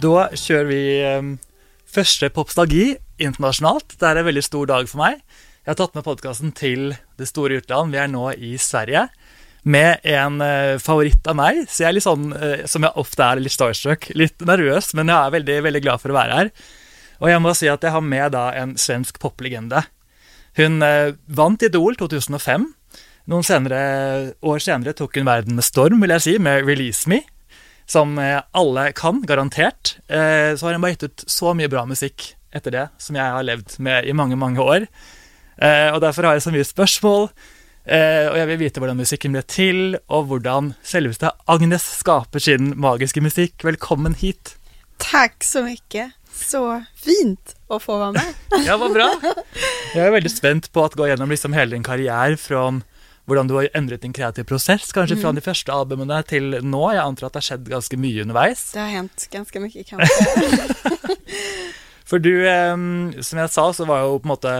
Då kör vi um, första Popstalgi internationellt. Det är en väldigt stor dag för mig. Jag har tagit med podcasten till det stora utlandet. Vi är nu i Sverige med en eh, uh, favoritt av meg. Så jeg er litt sånn, uh, eh, som jeg ofte er, litt starstruck. Litt nervøs, men jeg er veldig, veldig glad for å være her. Og jeg må si at jeg har med da en svensk poplegende. Hun uh, eh, vant Idol 2005. Noen senere, år senere tok hun verden med storm, vil jeg si, med Release Me som alla alle kan, garantert. Så har hon bare gitt ut så mye bra musikk etter det som jeg har levd med i mange, mange år. Eh, og derfor har jeg så mye spørsmål, og jeg vil vite hvordan musikken ble til, og hvordan selveste Agnes skaper sin magiske musikk. Velkommen hit. Takk så mye. Så fint å få være med. ja, hva bra. Jeg er veldig spent på å gå gjennom liksom hele din karriere fra hvordan du har endret din kreative prosess, kanskje fra mm. de første albumene til nå. Jeg antar at det har skjedd ganske mye underveis. Det har hendt ganske mye, kanskje. For du, som jeg sa, så var jo på en måte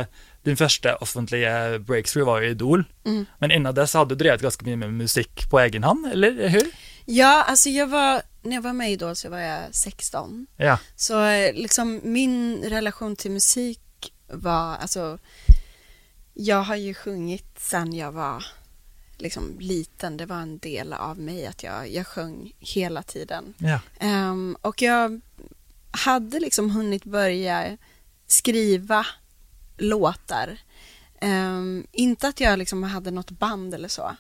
din første offentlige breakthrough var jo Idol. Mm. Men innan det så hadde du drevet ganske mye med musikk på egen hånd, eller hur? Ja, alltså jag var, när jag var med i Idol så var jag 16. Ja. Så liksom min relation till musik var, alltså jag har ju sjungit sen jag var liksom liten. Det var en del av mig att jag, jag sjöng hela tiden. Ja. Um, och jag hade liksom hunnit börja skriva låtar. Um, inte att jag liksom hade något band eller så.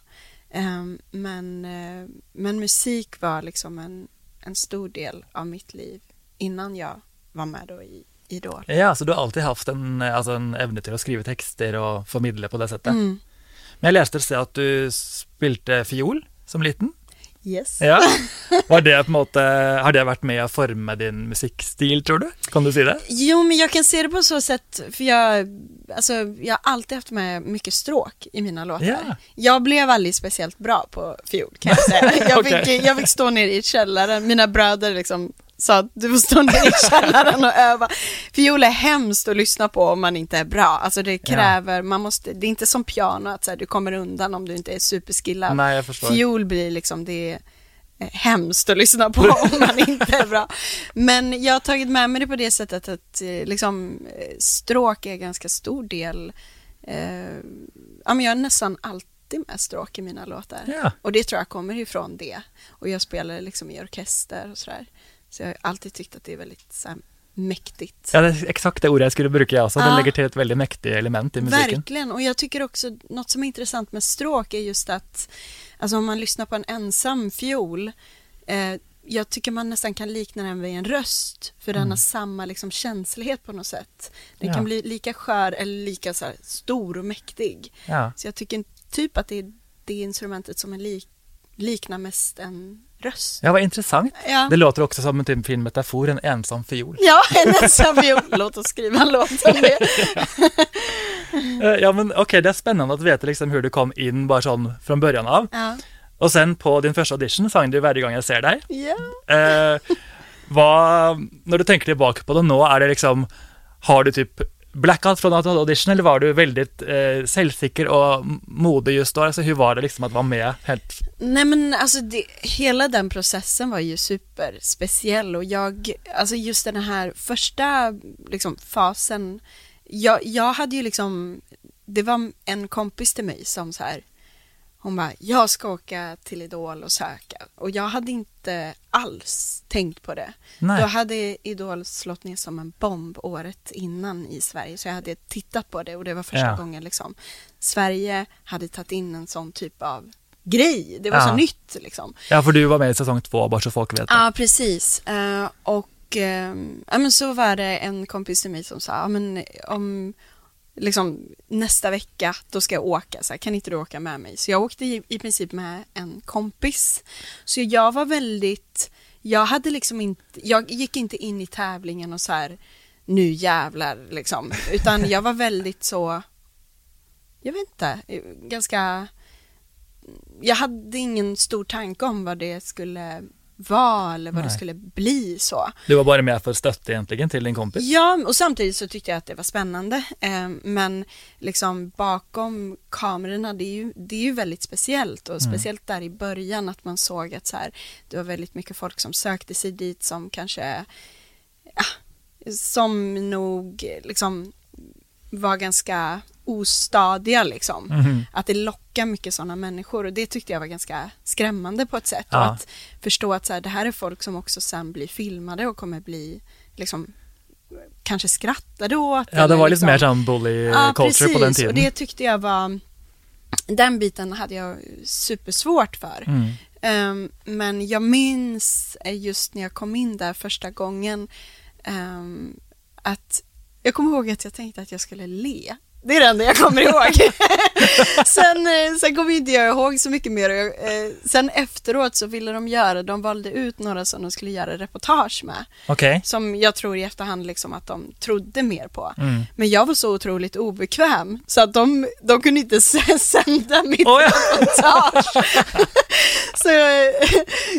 Um, men, uh, men musik var liksom en, en stor del av mitt liv innan jag var med då i Idol. Ja, så du har alltid haft en, altså en evne til å skrive tekster og formidle på det settet? Mm. Men jeg leste et sted at du spilte fiol som liten? Yes. Ja. Var det måte, har det vært med å forme din musikkstil, tror du? Kan du si det? Jo, men jag kan se det på så sätt, för jag, alltså, jag har alltid haft med mycket stråk i mina låtar. Yeah. Jag blev aldrig speciellt bra på fiol, kan jag säga. Jag fick, okay. jag fick stå nere i källaren, mina bröder liksom sa att du får stå ner i källaren och öva. Fiol är hemskt att lyssna på om man inte är bra. Alltså det kräver, ja. man måste, det är inte som piano att så här, du kommer undan om du inte är superskillad. Nej, jag förstår. Fiol blir liksom, det är hemskt att lyssna på om man inte är bra. Men jag har tagit med mig det på det sättet att eh, liksom stråk är ganska stor del, eh, ja men jag har nästan alltid med stråk i mina låtar. Ja. Och det tror jag kommer ifrån det. Och jag spelar liksom i orkester och sådär. Så jag har alltid tyckt att det är väldigt så här, mäktigt. Ja, det är exakt det ordet jag skulle bruka också. Ja. Det lägger till ett väldigt mäktigt element i musiken. Verkligen, och jag tycker också något som är intressant med stråk är just att alltså om man lyssnar på en ensam fiol eh, jag tycker man nästan kan likna den vid en röst, för mm. den har samma liksom, känslighet på något sätt. Den ja. kan bli lika skör eller lika så stor och mäktig. Ja. Så jag tycker typ att det är det instrumentet som är lik, liknar mest en röst. Ja, vad intressant. Ja. Det låter också som en typ fin metafor, en ensam fiol. Ja, en ensam fiol. Låt oss skriva en låt om det. Eh, ja, men okej, okay, det är spännande att veta liksom hur du kom in bara sån från början av. Ja. Och sen på din första audition sang du varje gång jag ser dig. Ja. Eh, vad, när du tänker tillbaka på det nu, är det liksom, har du typ blackout från audition, eller var du väldigt eh, självsäker och modig just då? Alltså hur var det liksom att vara med helt? Nej men alltså det, hela den processen var ju superspeciell och jag, alltså just den här första liksom fasen, jag, jag hade ju liksom, det var en kompis till mig som så här, hon bara, jag ska åka till Idol och söka. Och jag hade inte alls tänkt på det. Nej. Då hade Idol slått ner som en bomb året innan i Sverige. Så jag hade tittat på det och det var första ja. gången liksom Sverige hade tagit in en sån typ av grej. Det var ja. så nytt liksom. Ja, för du var med i säsong två, bara så folk vet. Ja, precis. Uh, och uh, ja, men så var det en kompis till mig som sa, ja, men om liksom nästa vecka, då ska jag åka, så här, kan inte du åka med mig? Så jag åkte i, i princip med en kompis. Så jag var väldigt, jag hade liksom inte, jag gick inte in i tävlingen och så här, nu jävlar liksom, utan jag var väldigt så, jag vet inte, ganska, jag hade ingen stor tanke om vad det skulle eller vad Nej. det skulle bli så. Du var bara med för att stötta egentligen till din kompis? Ja, och samtidigt så tyckte jag att det var spännande. Eh, men liksom bakom kamerorna, det är ju, det är ju väldigt speciellt och Mm. speciellt där i början att man såg att så här, det var väldigt mycket folk som sökte sig dit som kanske, ja, som nog liksom var ganska ostadiga liksom. Mhm. Att det lockar mycket sådana människor och det tyckte jag var ganska skrämmande på ett sätt. Ja. Att förstå att så här, det här är folk som också sen blir filmade och kommer bli liksom kanske skrattade åt. Ja, det var lite liksom, mer sån bully Ja, culture på den precis. tiden. Och det tyckte jag var, den biten hade jag supersvårt för. Mm. Ehm, men jag minns just när jag kom in där första gången ehm, att jag kommer ihåg att jag tänkte att jag skulle le. Det är det enda jag kommer ihåg. sen, eh, sen kommer inte jag ihåg så mycket mer. Eh, sen efteråt så ville de göra, de valde ut några som de skulle göra reportage med. Okej. Som jag tror i efterhand liksom att de trodde mer på. Mm. Men jag var så otroligt obekväm så att de, de kunde inte sända mitt Oj. reportage. så jag,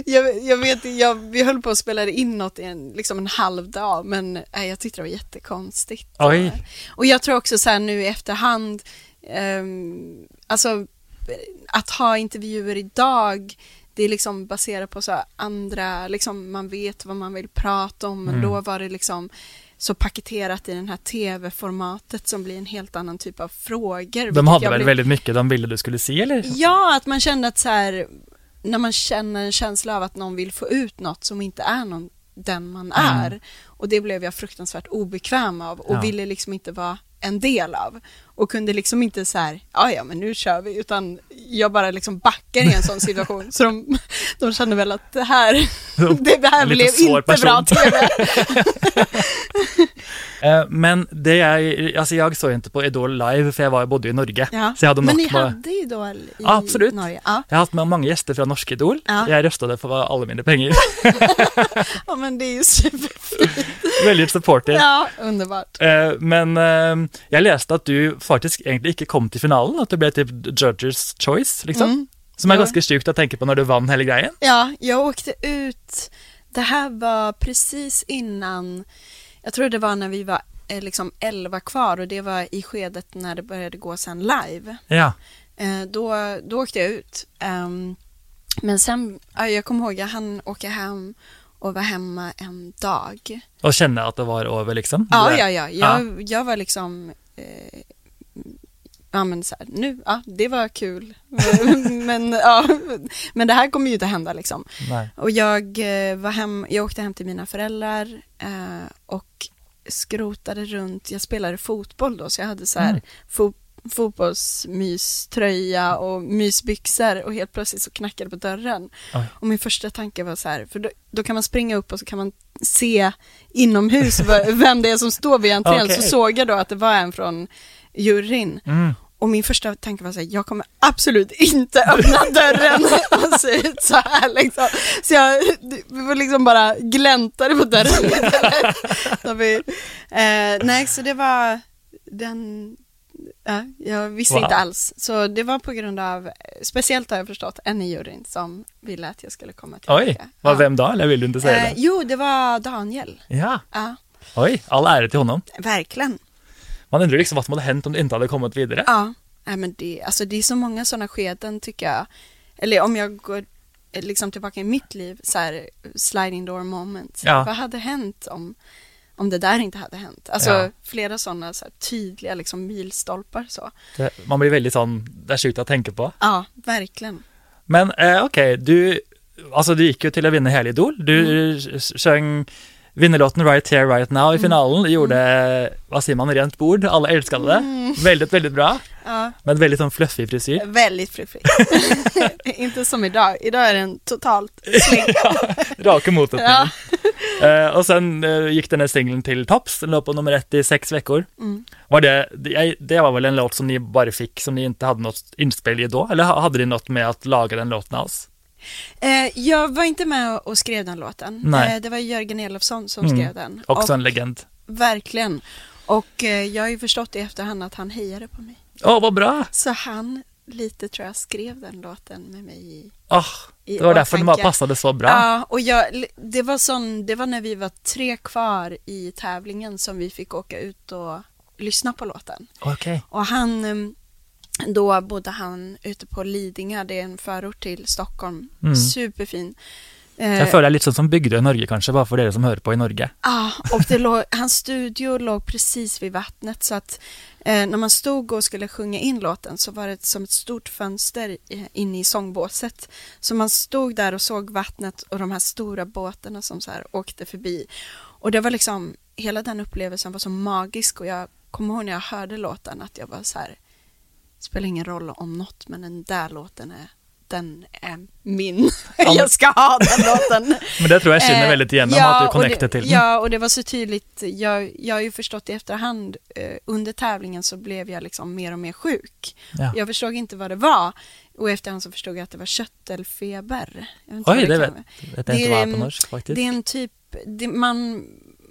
jag, jag vet jag, vi höll på att spela in något i en, liksom en halv dag men äh, jag tyckte det var jättekonstigt. Oj. Och jag tror också så här nu i efterhand, ehm, alltså att ha intervjuer idag det är liksom baserat på så andra, liksom man vet vad man vill prata om men Mm. då var det liksom så paketerat i den här tv-formatet som blir en helt annan typ av frågor. De hade väl blev- väldigt mycket de ville du skulle se eller? Ja, att man kände att så här, när man känner en känsla av att någon vill få ut något som inte är någon, den man Mm. är. Och det blev jag fruktansvärt obekväm av och Ja. ville liksom inte vara en del av. Och kunde liksom inte så här, ja ja men nu kör vi, utan jag bara liksom backar i en sån situation. så de, de kände väl att det här, det här blev inte bra person. TV. Eh, Men det jag, alltså jag såg inte på Idol live för jag var, bodde i Norge. Ja. Så jag hade Men ni bara, hade Idol i Ja, absolut. Norge? Ja. jag har haft med många gäster från Norsk Idol. Ja. Jag röstade för alla mina pengar. ja, men det är ju superfint. väldigt supportive. Ja, underbart. Eh, Men eh, jag läste att du faktiskt egentligen inte kom till finalen, att du blev typ judges choice liksom. Mm. Som är Ja. ganska sjukt att tänka på när du vann hela grejen. Ja, jag åkte ut, det här var precis innan, jag tror det var när vi var eh, liksom 11 kvar och det var i skedet när det började gå sen live. Ja. Eh, då, då åkte jag ut. Ehm, men sen, ja, jag kommer ihåg, jag hann åka hem och var hemma en dag. Och känna att det var över liksom. Ja, ja, ja. Jag, jag var liksom, eh, ja men så här, nu, ja, det var kul. men, ja, men det här kommer ju inte hända liksom. Nej. Och jag eh, var hem, jag åkte hem till mina föräldrar eh, och skrotade runt, jag spelade fotboll då så jag hade så här Mm. fo- fotbollsmyströja och mysbyxor och helt plötsligt så knackade på dörren. Oj. Och min första tanke var så här, för då, då kan man springa upp och så kan man se inomhus vem det är som står vid entrén. Okej. Så såg jag då att det var en från juryn. Mm. Och min första tanke var så här, jag kommer absolut inte öppna dörren och se ut så här liksom. Så jag liksom bara gläntade på dörren lite. Så vi, eh, nej, så det var den, ja, jag visste Wow. inte alls. Så det var på grund av, speciellt har jag förstått, en i juryn som ville att jag skulle komma tillbaka. Oj, var Ja. vem då? Eller vill du inte säga Eh, det? jo, det var Daniel. Ja, Ja, oj, all ära till honom. verkligen. Man undrar liksom vad som hade hänt om du inte hade kommit vidare. Ja, nej, men det, alltså det är så många sådana skeden tycker jag. Eller om jag går eh, liksom tillbaka i mitt liv, så här sliding door moment. Ja. Vad hade hänt om, om det där inte hade hänt? Alltså Ja. flera sådana så här, tydliga liksom milstolpar så. Det, man blir väldigt sån, det är sjukt att tänka på. Ja, verkligen. Men eh, okej, du, alltså du gick ju till att vinna hela Idol. Du mm. sjöng vinnarlåten Right Here Right Now i finalen. Du gjorde, vad säger man, rent bord. Alla älskade det. Mm. Väldigt, väldigt bra. Ja, Med väldigt sån fluffig frisyr. väldigt fluffigt. inte som idag. Idag är den totalt slängd. Raka motsättningen. Ja. Eh, och sen eh, gick den här singeln till tops. Den låg på nummer ett i sex veckor. Mm. Var det, det, det var väl en låt som ni bara fick, som ni inte hade något inspel i då? Eller hade ni något med att laga den låten alls? Eh, jag var inte med och skrev den låten. Nej. Eh, det var Jörgen Elofsson som Mm. skrev den. Också Och- en legend. Verkligen. Och eh, jag har ju förstått i efterhand att han hejade på mig. Åh, vad bra! Så han lite tror jag skrev den låten med mig i, i det var därför den passade så bra. Ja, och jag, det, var sån, det var när vi var tre kvar i tävlingen som vi fick åka ut och lyssna på låten. Okej. Och han, em, då bodde han ute på Lidingö, det är en förort till Stockholm. Mm. Superfin. Eh, Jeg føler jeg er litt sånn som Bygdøy Norge, kanskje, bare for dere som hører på i Norge. Ja, och det låg, hans studio låg precis vid vattnet så att eh, när man stod och skulle sjunga in låten så var det som ett stort fönster inne i sångbåset. Så man stod där och såg vattnet och de här stora båtarna som så här åkte förbi. Och det var liksom, hela den upplevelsen var så magisk och jag kommer ihåg när jag hörde låten att jag var så här, spelar ingen roll om något men den där låten är, den är min. jag ska ha den låten. Men det tror jeg skinner Eh, veldig igjennom, ja, at du och connecter det, til den. Ja, och det var så tydligt. Jag, jag har ju förstått i efterhand, eh, under tävlingen så blev jag liksom mer och mer sjuk. Ja. Jag förstod inte vad det var. Och efterhand så förstod jag att det var köttelfeber. Jag inte vad det vet, vet hva är er på en- norsk, faktisk. Det är en typ, det, man,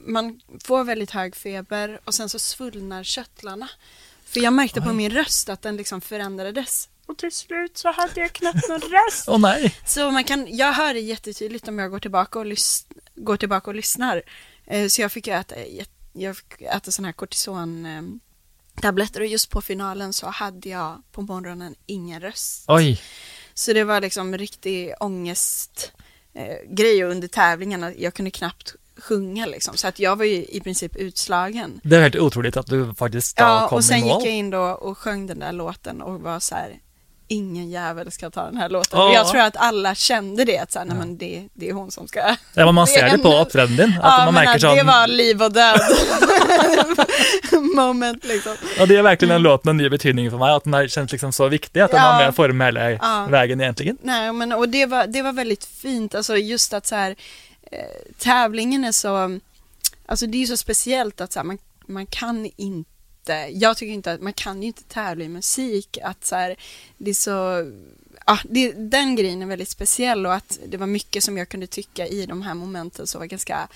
man får väldigt hög feber och sen så svullnar köttlarna. För jag märkte på Oj. min röst att den liksom förändrades. Och till slut så hade jag knappt någon röst. Å nei! Så man kan, jag hör det jättetydligt om jag går tillbaka och, lys, går tillbaka och lyssnar. Eh, så jag fick ju äta, jät- jag fick äta sådana här kortison eh, tabletter och just på finalen så hade jag på morgonen ingen röst. Oi. Så det var liksom riktig ångest eh, grej under tävlingen. att Jag kunde knappt sjunga liksom. Så att jag var ju i princip utslagen. Det er helt utrolig at du faktisk da Ja, kom och sen i mål. gick jag in då och sjöng den där låten och var så här Ingen jävel ska ta den här låten. Och jag tror att alla kände det, att så här, nej, men det, det är hon som ska Ja, men man Det ser är det på en- opptredenen din. At Ja, man men merker att det var liv och död moment liksom. Ja, det gir virkelig den låten en ny betydning for meg, at den er, kjennes liksom så viktig at den Ja. var med å forme hele Ja. veien, egentlig. Nej, men och det var, det var väldigt fint, alltså just att så här Eh, tävlingen är så, alltså det är ju så speciellt att så här, man, man kan inte jag tycker inte att man kan ju inte tävla i musik, att så här, det är så, ja, det, den grejen är väldigt speciell och att det var mycket som jag kunde tycka i de här momenten som var ganska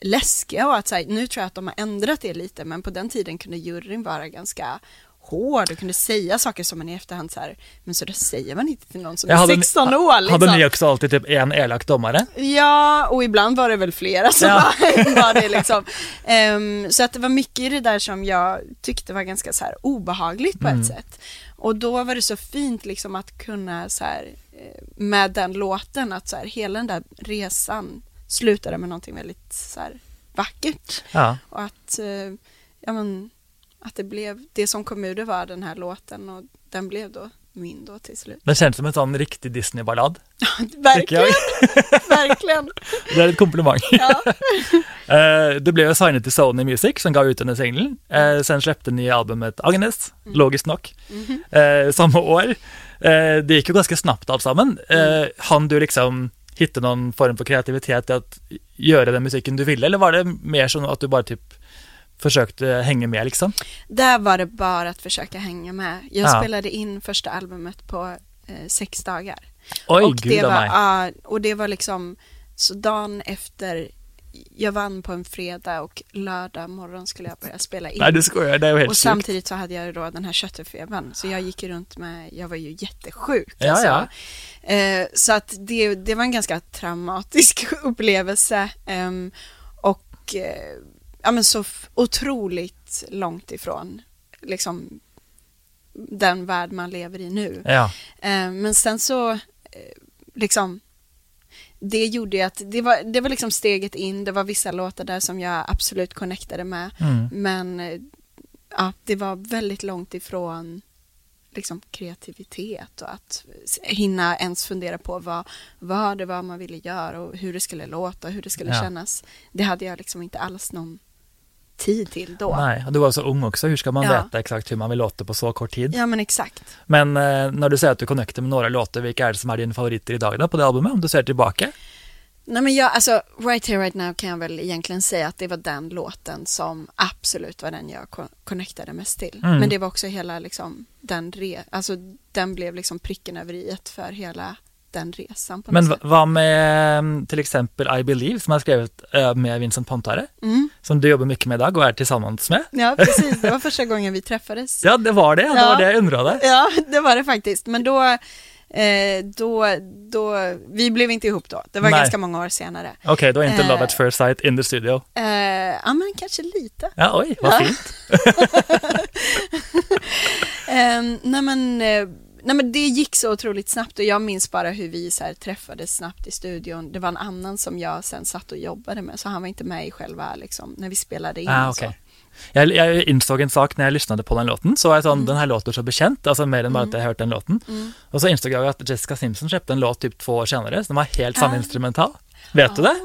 läskiga och att så här, nu tror jag att de har ändrat det lite men på den tiden kunde juryn vara ganska hård och kunde säga saker som man i efterhand så här, men så det säger man inte till någon som Ja, är hadde, 16 år liksom. hadde ni også alltid typ en elak dommere? Ja, och ibland var det väl flera som Ja. var, var det liksom. Ehm, så att det var mycket i det där som jag tyckte var ganska så här obehagligt på Mm. ett sätt. Och då var det så fint liksom att kunna så här eh, med den låten att så här hela den där resan slutade med någonting väldigt så här vackert. Ja. Och att, eh, ja men, att det blev, det som kom ur det var den här låten och den blev då min då till slut. Det kjennes som en sånn riktig Disney-ballad. Verkligen, verkligen. Det er et kompliment. Ja. Eh, du ble jo signet til Sony Music, som ga ut denne singelen. Uh, sen slepte nye albumet Agnes, logisk nok, Mhm. eh, samme år. Det gikk jo ganske snapt alt sammen. Uh, Han du liksom hitte noen form for kreativitet i å gjøre den musikken du ville, eller var det mer sånn at du bare typ forsøkte henge med, liksom? Där var det bara att försöka hänga med. Jag Ja. spelade in första albumet på eh, sex dagar. Oi, och, gud det var, meg. ja, och det var liksom, så dagen efter, jag vann på en fredag och lördag morgon skulle jag börja spela in. Nei, du skojar, det jo helt och sjukt. samtidigt så hade jag då den här köttfebern, så jag gick runt med, jag var ju jättesjuk. Ja, alltså. ja. Eh, så att det, det var en ganska traumatisk upplevelse. ehm, och eh, ja, men så otroligt långt ifrån liksom, den värld man lever i nu. Ja. Eh, men sen så, eh, liksom, det gjorde ju att det var, det var liksom steget in. Det var vissa låtar där som jag absolut connectade med. Mm. Men eh, ja, det var väldigt långt ifrån liksom kreativitet och att hinna ens fundera på vad, vad det var man ville göra och hur det skulle låta och hur det skulle Ja. kännas. Det hade jag liksom inte alls någon tid till då. Og du var så ung også, hur skal man Ja. vite exakt hur man vil låte på så kort tid? Ja men exakt. Men eh, når du sier at du connecter med några låter, hvilke er det som er dine favoritter i dag da, på det albumet, om du ser tilbake? Nej men jag, alltså Right Here Right Now kan jag väl egentligen säga att det var den låten som absolut var den jag connectade mest till. Mm. Men det var också hela liksom den re, alltså den blev liksom pricken över i för hela den resan Men vad med mm, till exempel I Believe som har skrivit eh, med Vincent Pontare, Mm. som du jobbar mycket med idag och är tillsammans med. Ja, precis. Det var första gången vi träffades. Ja, det var det. Det Ja. var det jag undrade. Ja, det var det faktiskt. Men då, eh, då, då, vi blev inte ihop då. Det var Nej. ganska många år senare. Okej, då är inte Eh. Love at first sight in the studio. Eh, ja, men kanske lite. Ja, oj, vad Ja. fint. Eh, nej, men, eh, nej men det gick så otroligt snabbt och jag minns bara hur vi så träffades snabbt i studion. Det var en annan som jag sen satt och jobbade med så han var inte med i själva liksom, när vi spelade in. Ah, okej. Jag, jag insåg en sak när jag lyssnade på den låten, så var jag sånn, Mm. den här låter så bekänt, alltså mer än bara att jag hört den låten. Mm. Och så insåg jag att Jessica Simpson köpte en låt typ två år senare, som var helt samma Ah. instrumental. Vet du det?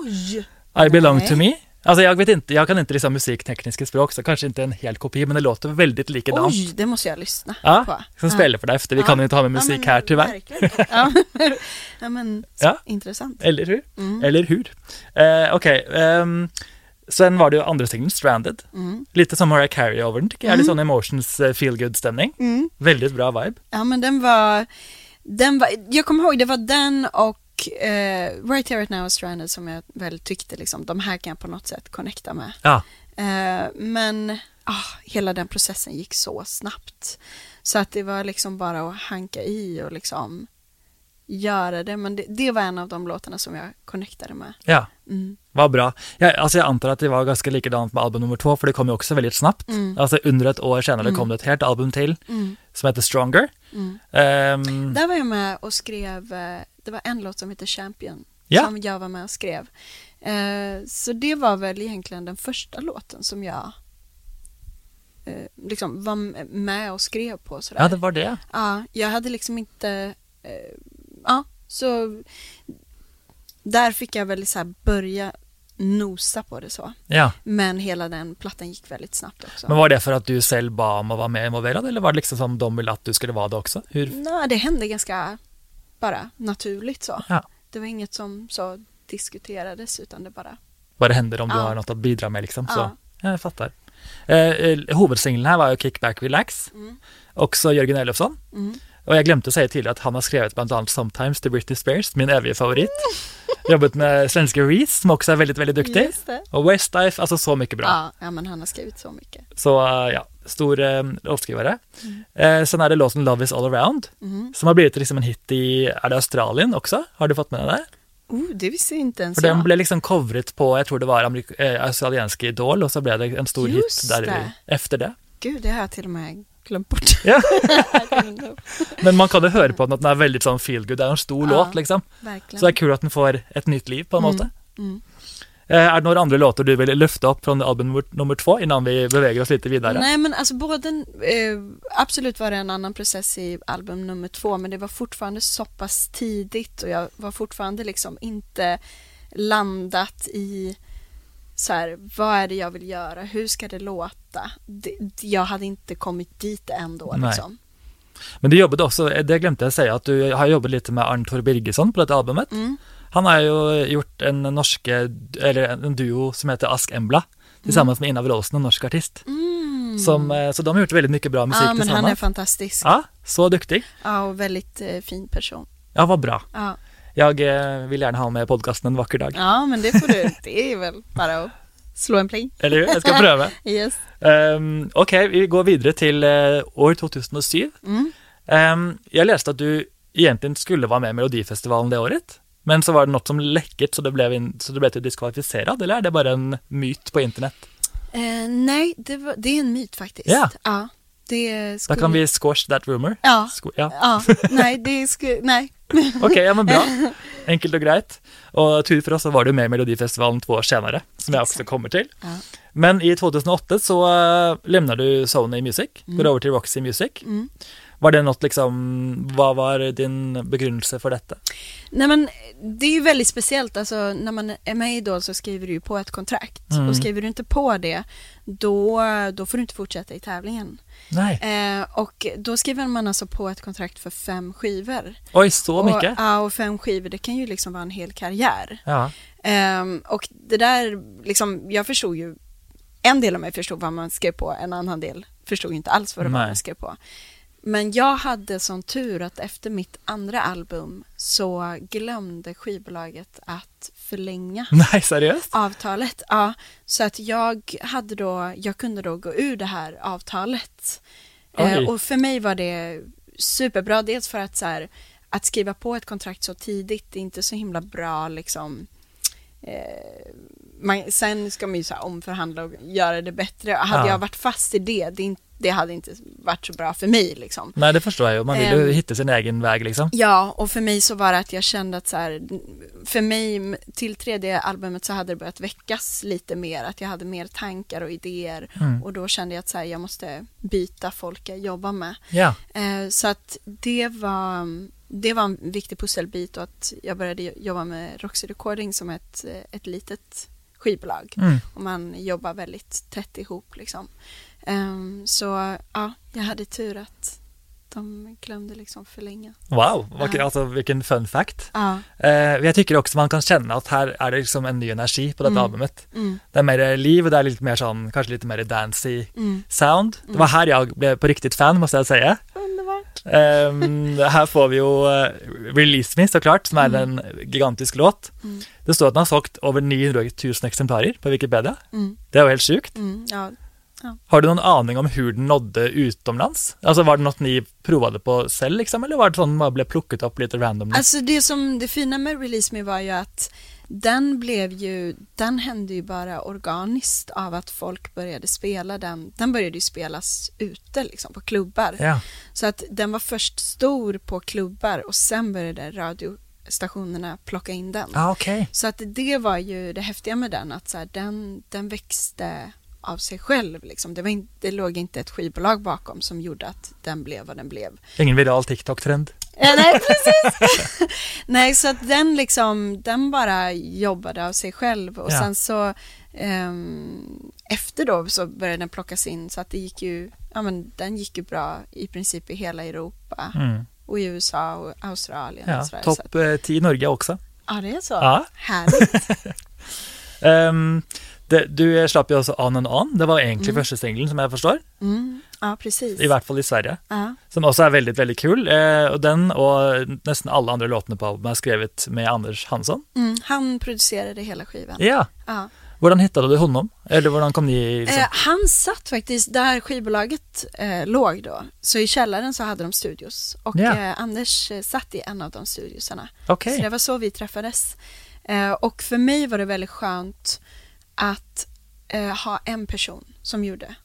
I belong Nej. to me. Alltså jag vet inte, jag kan inte liksom musiktekniska språk, så kanske inte en hel kopi, men det låter väldigt likadant. Oj, det måste jag lyssna Ja, på. som Ja. spelar för dig efter. Vi Ja. kan ju inte ha med Ja, musik men här tyvärr. Ja, ja men Ja. intressant. Eller hur? Mm. Eller hur? Eh, Okej, ehm, sen var det ju andra singeln, Stranded. Mm. Lite som Mariah Carey over den tycker jag. Mm. Lite sån emotions eh, feel good stämning. Mm. Väldigt bra vibe. Ja men den var, den var, jag kommer ihåg det var den och eh, Right Here Right Now och Stranded som jag väl tyckte liksom, de här kan jag på något sätt connecta med. Ja, Eh, men ah, hela den processen gick så snabbt. Så att det var liksom bara att hanka i och liksom göra det. Men det, det var en av de låtarna som jag connectade med. ja. Mm. Vad bra. Jag, alltså jag antar att det var ganska likadant med album nummer två, för det kom ju också väldigt snabbt. Mm. Alltså under ett år senare Mm. kom det ett helt album till Mm. som heter Stronger. Ehm, Där var jag med och skrev, eh, det var en låt som heter Champion Ja. som jag var med och skrev. Eh, Så det var väl egentligen den första låten som jag eh, liksom var med och skrev på sådär. ja, det var det. Ja, jag hade liksom inte, eh, ja, så där fick jag väl så börja nosa på det så. Ja. Men hela den plattan gick väldigt snabbt också. Men var det för att du själv bad om att vara med involverad, eller var det liksom som de ville att du skulle vara det också? Hur? Nej, det hände ganska bara naturligt så. Ja. Det var inget som så diskuterades utan det bara, Vad det händer om du Ja. har något att bidra med liksom. Så. Ja. Ja, jag fattar. Eh, eh, huvudsingeln här var ju Kickback Relax, mm, också Jörgen Elofsson. mm. Och jag glömde säga till att han har skrivit bland annat Sometimes till Britney Spears, min eviga favorit. Jobbat med svenska Reese, som också är väldigt, väldigt duktig. Och Westlife, alltså så mycket bra. Ja, ja, men han har skrivit så mycket. Så eh, ja, stor eh, låtskrivare. Mm. Eh, sen är det låten Love is all around, Mm. som har blivit liksom en hit i, är det Australien också? Har du fått med det? Oh, det visste inte ens För den jag. blev liksom coverat på, jag tror det var amerik- eh, australienska Idol och så blev det en stor Just hit där det. efter det. Gud, det har jag till och med glömt bort. Ja. Verkligen. Men man kan ju höra på den att den är väldigt sån feel good, det är en stor Ja. låt liksom. Så det är kul att den får ett nytt liv på en Mm. måte. Mm. Eh, är det några andra låtar du vill lyfta upp från album nummer, två innan vi beväger oss lite vidare? Nej men alltså både, eh, absolut var det en annan process i album nummer två men det var fortfarande så pass tidigt och jag var fortfarande liksom inte landat i så här, vad är det jag vill göra, hur ska det låta? Det, jag hade inte kommit dit ändå Nej. liksom. Men du jobbade också, det glömde jag säga, att du har jobbat lite med Arntor Birgesson på detta albumet. Mm. Han har ju gjort en norske, eller en duo som heter Ask Embla tillsammans med Ina Wroldsen, en norsk artist. Mm. Som, eh, så de har gjort väldigt mycket bra musik ja men han är fantastisk. Ja, Ja, så duktig. och väldigt eh, fin person. Ja, vad bra. Ja. Jag eh, vill gärna ha med podcasten en vacker dag. ja men det får du, det är väl bara att slå en pling. Eller hur? Jag ska pröva. Yes. Um, Okej, vi går vidare till eh, år 2007. Mm. Um, jag läste att du egentligen skulle vara med i Melodifestivalen det året. Men så var det något som läckert så det blev, in, så det blev till diskvalificerad, eller är det bara en myt på internet? Eh, nej, det, var, det är en myt faktiskt. Ja. ja det Då skulle... kan vi squash that rumor. Ja, Squ- ja. ja, nej, det skulle, nej. Okej, ja men bra. Enkelt och grejt. Och tur för oss så var du med i Melodifestivalen två år senare, som jag också kommer till. Ja. Men i 2008 så uh, lämnar du Sony Music, Mm. går över till Roxy Music. Mm. Var det något liksom, vad var din begrundelse för detta? Nej men det är ju väldigt speciellt, alltså när man är med i Idol så skriver du ju på ett kontrakt Mm. och skriver du inte på det då, då får du inte fortsätta i tävlingen. Nej. Eh, och då skriver man alltså på ett kontrakt för fem skivor. Oj, så och, mycket? Ja, och fem skivor det kan ju liksom vara en hel karriär. Ja. Ehm, och det där, liksom, jag förstod ju, en del av mig förstod vad man skrev på, en annan del förstod inte alls vad det var man skrev på. Men jag hade sån tur att efter mitt andra album så glömde skivbolaget att förlänga Nej, seriöst? avtalet. Ja, så att jag hade då, jag kunde då gå ur det här avtalet. Eh, och för mig var det superbra, dels för att så här, att skriva på ett kontrakt så tidigt, det är inte så himla bra liksom. Eh, man, sen ska man ju så omförhandla och göra det bättre. Hade Ja. jag varit fast i det, det, inte- det hade inte varit så bra för mig liksom. Nej, det förstår jag. Man vill ju Ehm. hitta sin egen väg liksom. Ja, och för mig så var det att jag kände att så här, för mig till tredje albumet så hade det börjat väckas lite mer, att jag hade mer tankar och idéer Mm. och då kände jag att så här, jag måste byta folk jag jobbar med. Ja, Eh, så att det var, det var en viktig pusselbit och att jag började jobba med Roxy Recording som ett, eh, ett litet skivbolag mm. och man jobbar väldigt tätt ihop liksom. Ehm, så ja, jag hade tur att de glömde liksom förlänga. wow, vad, Ja. alltså, vilken fun fact. Ja, Eh, jag tycker också man kan känna att här är det liksom en ny energi på detta Mm. albumet. mm, Det är mer liv och det är lite mer sån, kanske lite mer dancey mm. sound. Det var här jag blev på riktigt fan måste jag säga. Ehm, här får vi ju eh, Release Me såklart, som är Mm. en gigantisk låt. Mm. Det står att den har sålt över 900 000 exemplarer på Wikipedia. Mm, Det är ju helt sjukt. mm, ja. Har du någon aning om hur den nådde utomlands? Alltså var det något ni provade på själv liksom, eller var det sånt man blev plockat upp lite randomly? Alltså det som det fina med Release Me var ju att den blev ju, den hände ju bara organiskt av att folk började spela den. Den började ju spelas ute liksom på klubbar. ja, Så att den var först stor på klubbar och sen började radiostationerna plocka in den. ah, okej. Så att det var ju det häftiga med den, att så här, den, den växte av sig själv. Liksom. Det, var in, det låg inte ett skivbolag bakom som gjorde att den blev vad den blev. Ingen viral TikTok-trend. Ja, nej, precis. nej, så att den liksom, den bara jobbade av sig själv och Ja. sen så ehm, efter då så började den plockas in så att det gick ju, ja men den gick ju bra i princip i hela Europa Mm. och i USA och Australien Ja, och sådär. Så att, topp eh, 10 i Norge också. ja, det är så. Ja. Härligt. Ehm, det, du slapp ju också On and On. Det var egentligen Mm. första singeln som jag förstår, Mm, ja, precis. i vart fall i Sverige. Ja. Som också är väldigt, väldigt kul. Eh, den och nästan alla andra låtarna på albumet är skrivet med Anders Hansson. Mm, han producerade hela skivan. Ja, Ja. Hur hittade du honom? Eller hur kom ni liksom? Eh, han satt faktiskt där skivbolaget eh, låg då. Så i källaren så hade de studios. Och Ja. eh, Anders eh, satt i en av de studiosarna. Okej. Så det var så vi träffades. Eh, och för mig var det väldigt skönt att eh, ha en person som gjorde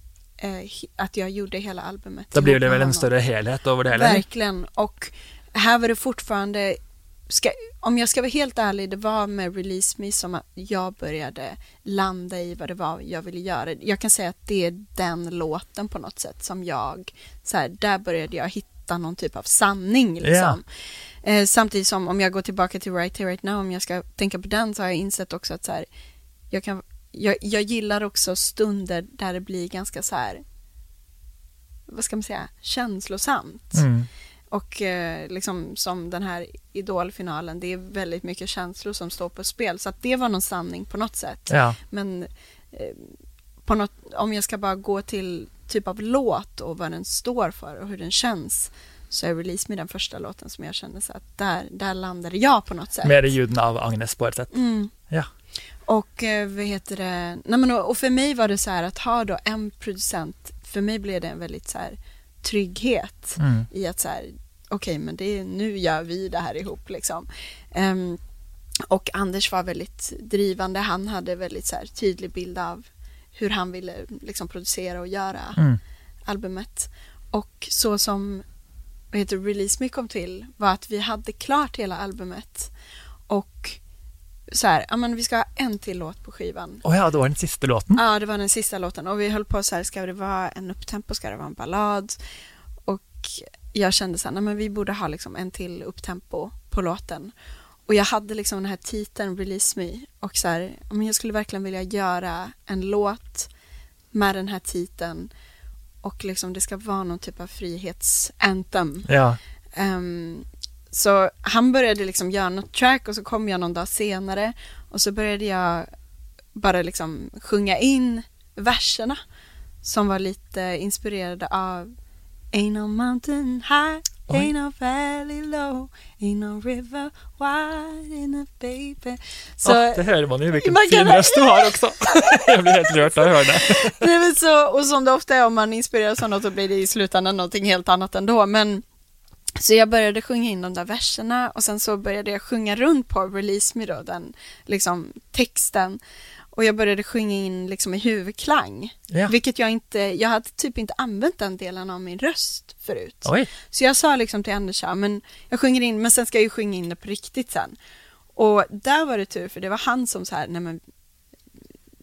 att jag gjorde hela albumet. Då ihop det väl en större helhet över det hela? Verkligen. Och här var det fortfarande, ska, om jag ska vara helt ärlig, det var med Release Me som jag började landa i vad det var jag ville göra. Jag kan säga att det är den låten på något sätt som jag, så här, där började jag hitta någon typ av sanning liksom. Eh, samtidigt som om jag går tillbaka till Right Here Right Now, om jag ska tänka på den så har jag insett också att så här, jag, kan, jag, jag gillar också stunder där det blir ganska så här, vad ska man säga, känslosamt. Mm. Och eh, liksom som den här idolfinalen, det är väldigt mycket känslor som står på spel. Så att det var någon sanning på något sätt. Ja, Men eh, på något, om jag ska bara gå till typ av låt och vad den står för och hur den känns så är Release Me den första låten som jag kände så att där, där landade jag på något sätt. mer i ljuden av Agnes på ett sätt. Mm. Ja. Och eh, vad heter det, nej men och för mig var det så här att ha då en producent, för mig blev det en väldigt så här trygghet Mm. i att så här, okej men det är, nu gör vi det här ihop liksom. Ehm, och Anders var väldigt drivande, han hade väldigt så här tydlig bild av hur han ville liksom producera och göra Mm. albumet. Och så som vad heter, Release Me kom till var att vi hade klart hela albumet och så här, ja men vi ska ha en till låt på skivan. Och ja, då var den sista låten. Ja, det var den sista låten och vi höll på så här, ska det vara en upptempo, ska det vara en ballad? Och jag kände så här, nej men vi borde ha liksom en till upptempo på låten. Och jag hade liksom den här titeln, Release Me, och så här, men jag skulle verkligen vilja göra en låt med den här titeln och liksom det ska vara någon typ av frihetsanthem. Ja. Ehm, så han började liksom göra något track och så kom jag någon dag senare och så började jag bara liksom sjunga in verserna som var lite inspirerade av Ain't no mountain high, Oj. ain't no valley low, ain't no river wide enough baby. Så, Åh, det hör man ju vilken Man fin röst du har också. jag blir helt rörd när jag hör det. nej, men så, och som det ofta är om man inspireras av något så blir det i slutändan någonting helt annat ändå. Men, så jag började sjunga in de där verserna och sen så började jag sjunga runt på Release Me då, den liksom texten. Och jag började sjunga in liksom i huvudklang. Ja. Vilket jag inte, jag hade typ inte använt den delen av min röst förut. Oj, Så jag sa liksom till Anders, ja, men jag sjunger in, men sen ska jag ju sjunga in det på riktigt sen. Och där var det tur, för det var han som så här, nej men